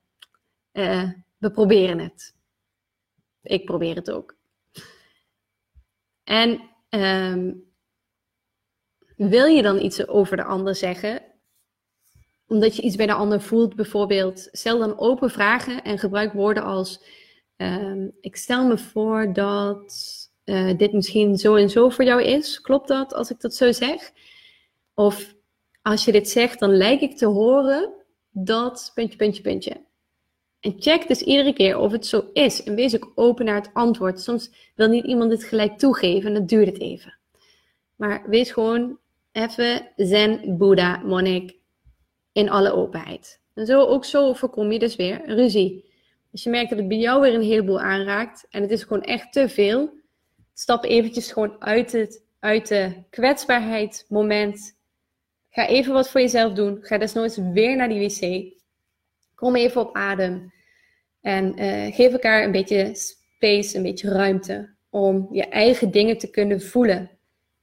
Uh, we proberen het. Ik probeer het ook. En um, wil je dan iets over de ander zeggen? Omdat je iets bij de ander voelt, bijvoorbeeld. Stel dan open vragen en gebruik woorden als: um, Ik stel me voor dat uh, dit misschien zo en zo voor jou is. Klopt dat als ik dat zo zeg? Of als je dit zegt, dan lijkt ik te horen dat puntje, puntje, puntje. En check dus iedere keer of het zo is. En wees ook open naar het antwoord. Soms wil niet iemand het gelijk toegeven en duurt het even. Maar wees gewoon even zen, Boeddha, monnik in alle openheid. En zo, ook zo voorkom je dus weer ruzie. Als je merkt dat het bij jou weer een heleboel aanraakt en het is gewoon echt te veel, stap eventjes gewoon uit, het, uit de kwetsbaarheid moment Ga even wat voor jezelf doen. Ga desnoods weer naar die wc. Kom even op adem. En uh, geef elkaar een beetje space, een beetje ruimte om je eigen dingen te kunnen voelen.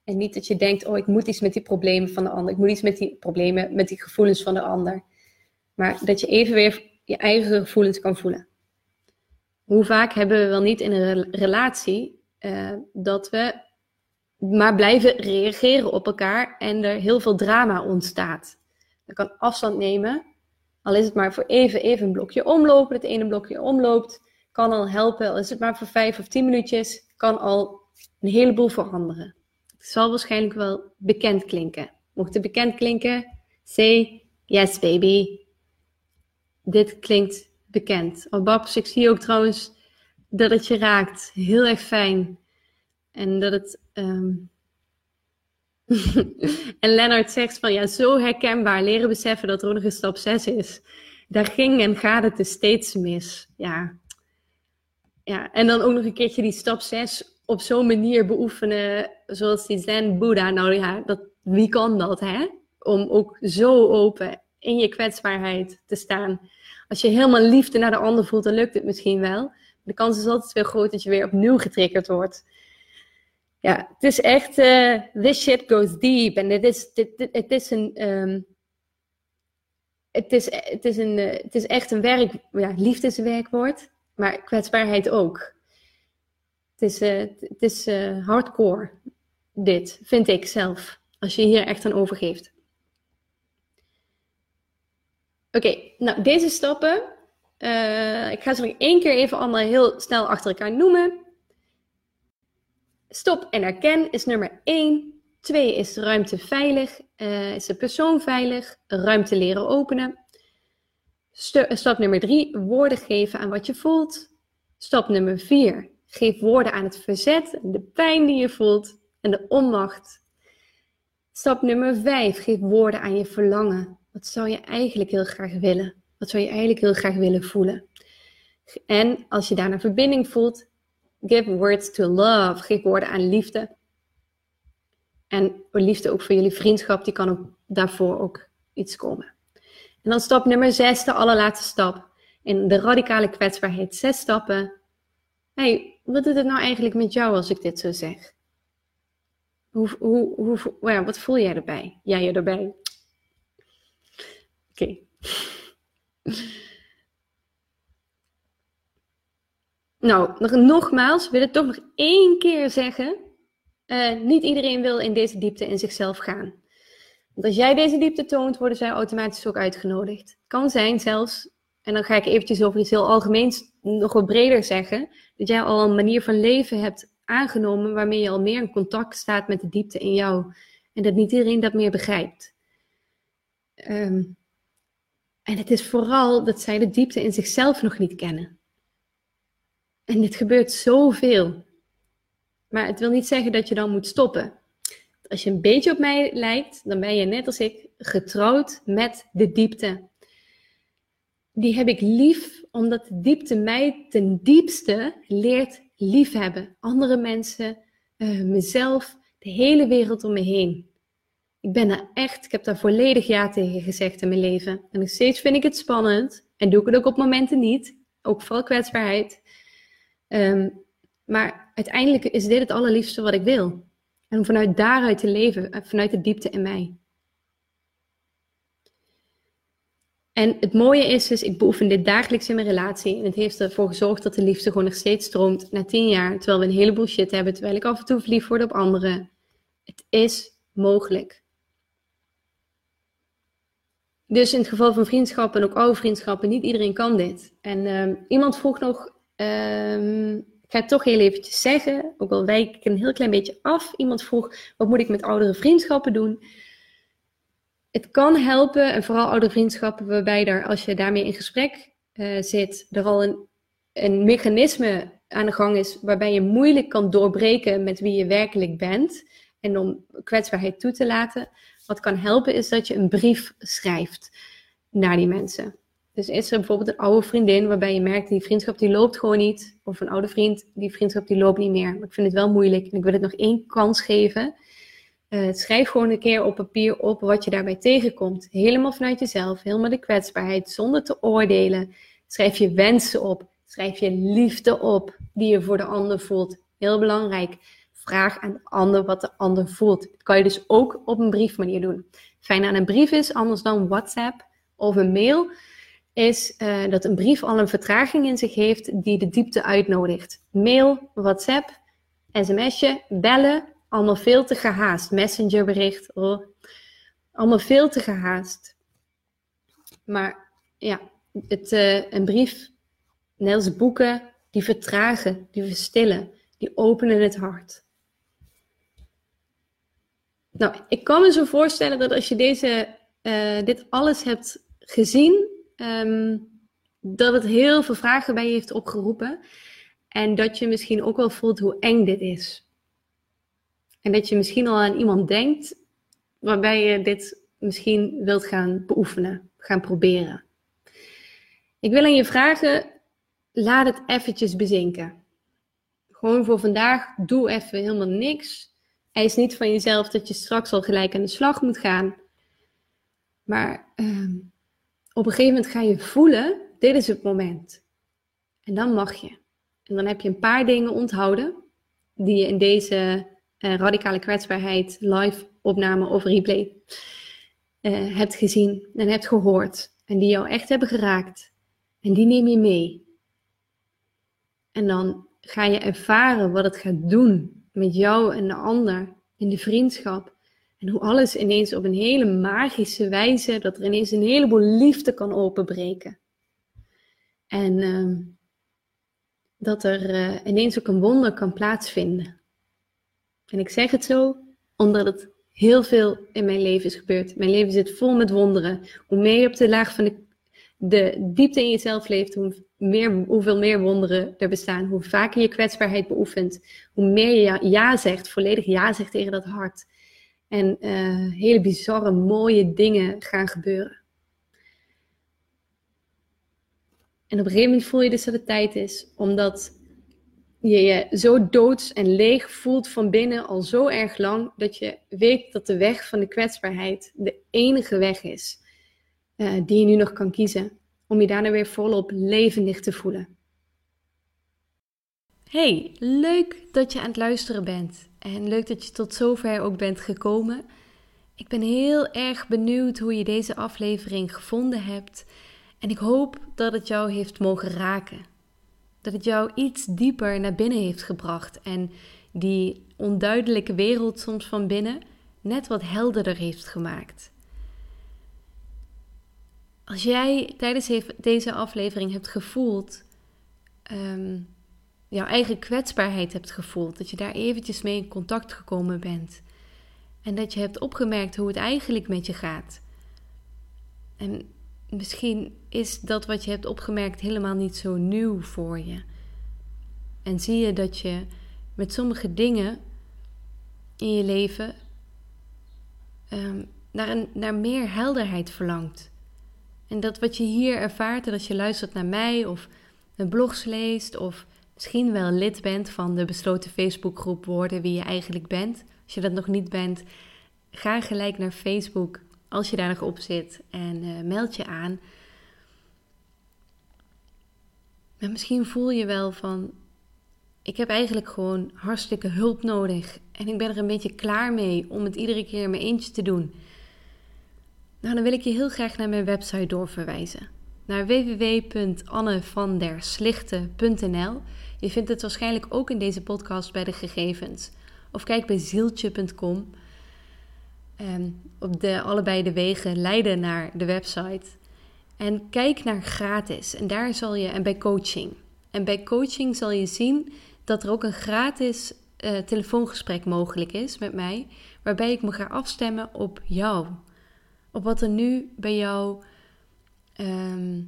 En niet dat je denkt, oh, ik moet iets met die problemen van de ander. Ik moet iets met die problemen, met die gevoelens van de ander. Maar dat je even weer je eigen gevoelens kan voelen. Hoe vaak hebben we wel niet in een relatie uh, dat we maar blijven reageren op elkaar en er heel veel drama ontstaat. Je kan afstand nemen, al is het maar voor even, even een blokje omlopen, het ene blokje omloopt, kan al helpen, al is het maar voor vijf of tien minuutjes, kan al een heleboel veranderen. Zal waarschijnlijk wel bekend klinken. Mocht het bekend klinken, say yes baby. Dit klinkt bekend. Oh Babs, ik zie ook trouwens dat het je raakt. Heel erg fijn. En dat het. Um... en Lennart zegt van ja, zo herkenbaar. Leren beseffen dat er nog een stap 6 is. Daar ging en gaat het dus steeds mis. Ja. ja. En dan ook nog een keertje die stap 6 op zo'n manier beoefenen. Zoals die Zen Boeddha. Nou ja, dat, wie kan dat hè? Om ook zo open in je kwetsbaarheid te staan. Als je helemaal liefde naar de ander voelt, dan lukt het misschien wel. De kans is altijd weer groot dat je weer opnieuw getriggerd wordt ja, het is echt, uh, this shit goes deep. En het is, het is een, het is, het is een, het is echt een werk, ja, liefde is een werkwoord, maar kwetsbaarheid ook. Het is, het is hardcore, dit, vind ik zelf, als je hier echt aan overgeeft. Oké, nou deze stappen, ik ga ze nog één keer even allemaal heel snel achter elkaar noemen. Stop en herken is nummer 1. 2 is ruimte veilig, is de persoon veilig, ruimte leren openen. stap nummer 3, woorden geven aan wat je voelt. Stap nummer 4, geef woorden aan het verzet, de pijn die je voelt en de onmacht. Stap nummer 5, geef woorden aan je verlangen. Wat zou je eigenlijk heel graag willen? Wat zou je eigenlijk heel graag willen voelen? En als je daarna verbinding voelt, Give words to love. Geef woorden aan liefde. En liefde ook voor jullie vriendschap, die kan daarvoor ook iets komen. En dan stap nummer zes, de allerlaatste stap. In de radicale kwetsbaarheid. Zes stappen. hey, wat doet het nou eigenlijk met jou als ik dit zo zeg? Hoe, hoe, hoe, wat voel jij erbij? Jij je erbij? Oké. Nou, nog, nogmaals, wil ik toch nog één keer zeggen. Uh, niet iedereen wil in deze diepte in zichzelf gaan. Want als jij deze diepte toont, worden zij automatisch ook uitgenodigd. Kan zijn zelfs, en dan ga ik eventjes over iets heel algemeens nog wat breder zeggen, dat jij al een manier van leven hebt aangenomen waarmee je al meer in contact staat met de diepte in jou. En dat niet iedereen dat meer begrijpt. Um, en het is vooral dat zij de diepte in zichzelf nog niet kennen. En dit gebeurt zoveel. Maar het wil niet zeggen dat je dan moet stoppen. Als je een beetje op mij lijkt, dan ben je net als ik getrouwd met de diepte. Die heb ik lief, omdat de diepte mij ten diepste leert liefhebben. Andere mensen, uh, mezelf, de hele wereld om me heen. Ik ben daar echt, ik heb daar volledig ja tegen gezegd in mijn leven. En nog steeds vind ik het spannend. En doe ik het ook op momenten niet. Ook vooral kwetsbaarheid. Um, maar uiteindelijk is dit het allerliefste wat ik wil. En om vanuit daaruit te leven, eh, vanuit de diepte in mij. En het mooie is dus, ik beoefen dit dagelijks in mijn relatie. En het heeft ervoor gezorgd dat de liefde gewoon nog steeds stroomt na tien jaar. Terwijl we een heleboel shit hebben, terwijl ik af en toe verliefd word op anderen. Het is mogelijk. Dus in het geval van vriendschappen en ook oude vriendschappen, niet iedereen kan dit. En um, iemand vroeg nog, um, ik ga het toch heel eventjes zeggen, ook al wijk ik een heel klein beetje af. Iemand vroeg, wat moet ik met oudere vriendschappen doen? Het kan helpen, en vooral oude vriendschappen, waarbij er, als je daarmee in gesprek uh, zit, er al een, een mechanisme aan de gang is waarbij je moeilijk kan doorbreken met wie je werkelijk bent en om kwetsbaarheid toe te laten. Wat kan helpen is dat je een brief schrijft naar die mensen. Dus is er bijvoorbeeld een oude vriendin waarbij je merkt die vriendschap die loopt gewoon niet. Of een oude vriend, die vriendschap die loopt niet meer. Maar ik vind het wel moeilijk en ik wil het nog één kans geven. Uh, schrijf gewoon een keer op papier op wat je daarbij tegenkomt. Helemaal vanuit jezelf, helemaal de kwetsbaarheid, zonder te oordelen. Schrijf je wensen op. Schrijf je liefde op die je voor de ander voelt. Heel belangrijk vraag aan de ander wat de ander voelt. Dat kan je dus ook op een briefmanier doen. Fijn aan een brief is, anders dan WhatsApp of een mail, is uh, dat een brief al een vertraging in zich heeft die de diepte uitnodigt. Mail, WhatsApp, sms'je, bellen, allemaal veel te gehaast. Messengerbericht, oh, allemaal veel te gehaast. Maar ja, het, uh, een brief, net boeken, die vertragen, die verstillen, die openen het hart. Nou, ik kan me zo voorstellen dat als je deze, uh, dit alles hebt gezien, um, dat het heel veel vragen bij je heeft opgeroepen. En dat je misschien ook wel voelt hoe eng dit is. En dat je misschien al aan iemand denkt waarbij je dit misschien wilt gaan beoefenen, gaan proberen. Ik wil aan je vragen, laat het eventjes bezinken. Gewoon voor vandaag, doe even helemaal niks. Eis niet van jezelf dat je straks al gelijk aan de slag moet gaan. Maar uh, op een gegeven moment ga je voelen, dit is het moment. En dan mag je. En dan heb je een paar dingen onthouden die je in deze uh, radicale kwetsbaarheid live opname of replay uh, hebt gezien en hebt gehoord. En die jou echt hebben geraakt. En die neem je mee. En dan ga je ervaren wat het gaat doen met jou en de ander in de vriendschap. En hoe alles ineens op een hele magische wijze, dat er ineens een heleboel liefde kan openbreken. En uh, dat er uh, ineens ook een wonder kan plaatsvinden. En ik zeg het zo omdat het heel veel in mijn leven is gebeurd. Mijn leven zit vol met wonderen. Hoe meer je op de laag van de, de diepte in jezelf leeft, hoe meer, hoeveel meer wonderen er bestaan. Hoe vaker je kwetsbaarheid beoefent, hoe meer je ja, zegt, volledig ja zegt tegen dat hart. En uh, hele bizarre, mooie dingen gaan gebeuren. En op een gegeven moment voel je dus dat het tijd is, omdat je je zo doods en leeg voelt van binnen al zo erg lang, dat je weet dat de weg van de kwetsbaarheid de enige weg is uh, die je nu nog kan kiezen om je daarna weer volop levendig te voelen. Hey, leuk dat je aan het luisteren bent. En leuk dat je tot zover ook bent gekomen. Ik ben heel erg benieuwd hoe je deze aflevering gevonden hebt. En ik hoop dat het jou heeft mogen raken. Dat het jou iets dieper naar binnen heeft gebracht. En die onduidelijke wereld soms van binnen net wat helderder heeft gemaakt. Als jij tijdens deze aflevering hebt gevoeld, um, jouw eigen kwetsbaarheid hebt gevoeld, dat je daar eventjes mee in contact gekomen bent en dat je hebt opgemerkt hoe het eigenlijk met je gaat. En misschien is dat wat je hebt opgemerkt helemaal niet zo nieuw voor je. En zie je dat je met sommige dingen in je leven um, naar, een, naar meer helderheid verlangt. En dat wat je hier ervaart, dat als je luistert naar mij of een blogs leest of misschien wel lid bent van de besloten Facebookgroep Worden wie je eigenlijk bent. Als je dat nog niet bent, ga gelijk naar Facebook als je daar nog op zit en uh, meld je aan. Maar misschien voel je wel van, ik heb eigenlijk gewoon hartstikke hulp nodig en ik ben er een beetje klaar mee om het iedere keer in mijn eentje te doen. Nou, dan wil ik je heel graag naar mijn website doorverwijzen. Naar www.annevanderslichten.nl. Je vindt het waarschijnlijk ook in deze podcast bij de gegevens. Of kijk bij zieltje.com. Ehm, op de, allebei de wegen leiden naar de website. En kijk naar gratis. En daar zal je, en bij coaching. En bij coaching zal je zien dat er ook een gratis uh, telefoongesprek mogelijk is met mij. Waarbij ik me ga afstemmen op jou. Op wat er nu bij jou. Ehm,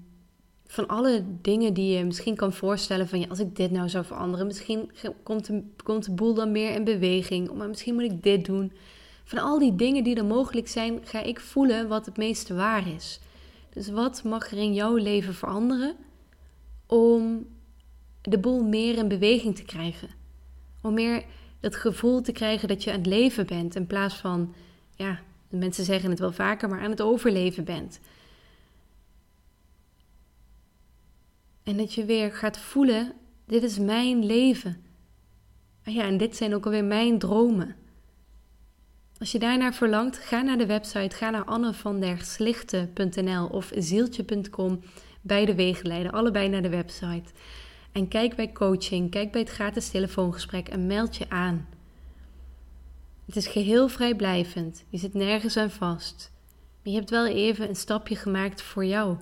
van alle dingen die je misschien kan voorstellen van als ik dit nou zou veranderen, misschien komt komt de boel dan meer in beweging. Maar misschien moet ik dit doen. Van al die dingen die er mogelijk zijn, ga ik voelen wat het meeste waar is. Dus wat mag er in jouw leven veranderen om de boel meer in beweging te krijgen? Om meer dat gevoel te krijgen dat je aan het leven bent in plaats van, ja, mensen zeggen het wel vaker, maar aan het overleven bent. En dat je weer gaat voelen: dit is mijn leven. Ah ja, en dit zijn ook alweer mijn dromen. Als je daarnaar verlangt, ga naar de website, ga naar annevanderslichten.nl of zieltje.com. Beide wegen leiden, allebei naar de website. En kijk bij coaching, kijk bij het gratis telefoongesprek en meld je aan. Het is geheel vrijblijvend, je zit nergens aan vast. Maar je hebt wel even een stapje gemaakt voor jou.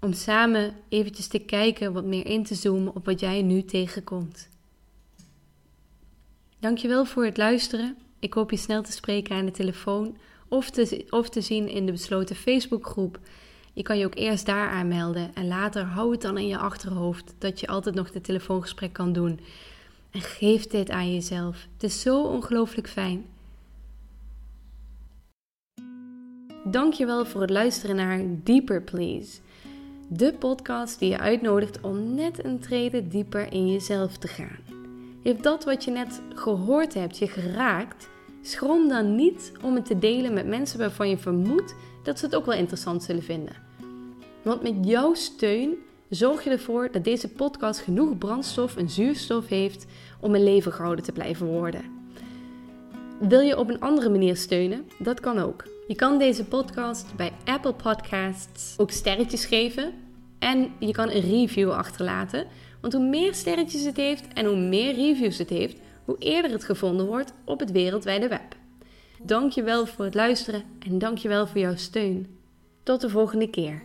Om samen eventjes te kijken, wat meer in te zoomen op wat jij nu tegenkomt. Dankjewel voor het luisteren. Ik hoop je snel te spreken aan de telefoon of te, of te zien in de besloten Facebookgroep. Je kan je ook eerst daar aanmelden en later hou het dan in je achterhoofd dat je altijd nog de telefoongesprek kan doen. En geef dit aan jezelf. Het is zo ongelooflijk fijn. Dankjewel voor het luisteren naar Deeper Please. De podcast die je uitnodigt om net een trede dieper in jezelf te gaan. Heeft dat wat je net gehoord hebt je geraakt? Schroom dan niet om het te delen met mensen waarvan je vermoedt dat ze het ook wel interessant zullen vinden. Want met jouw steun zorg je ervoor dat deze podcast genoeg brandstof en zuurstof heeft om een leven gehouden te blijven worden. Wil je op een andere manier steunen? Dat kan ook. Je kan deze podcast bij Apple Podcasts ook sterretjes geven en je kan een review achterlaten. Want hoe meer sterretjes het heeft en hoe meer reviews het heeft, hoe eerder het gevonden wordt op het wereldwijde web. Dankjewel voor het luisteren en dankjewel voor jouw steun. Tot de volgende keer.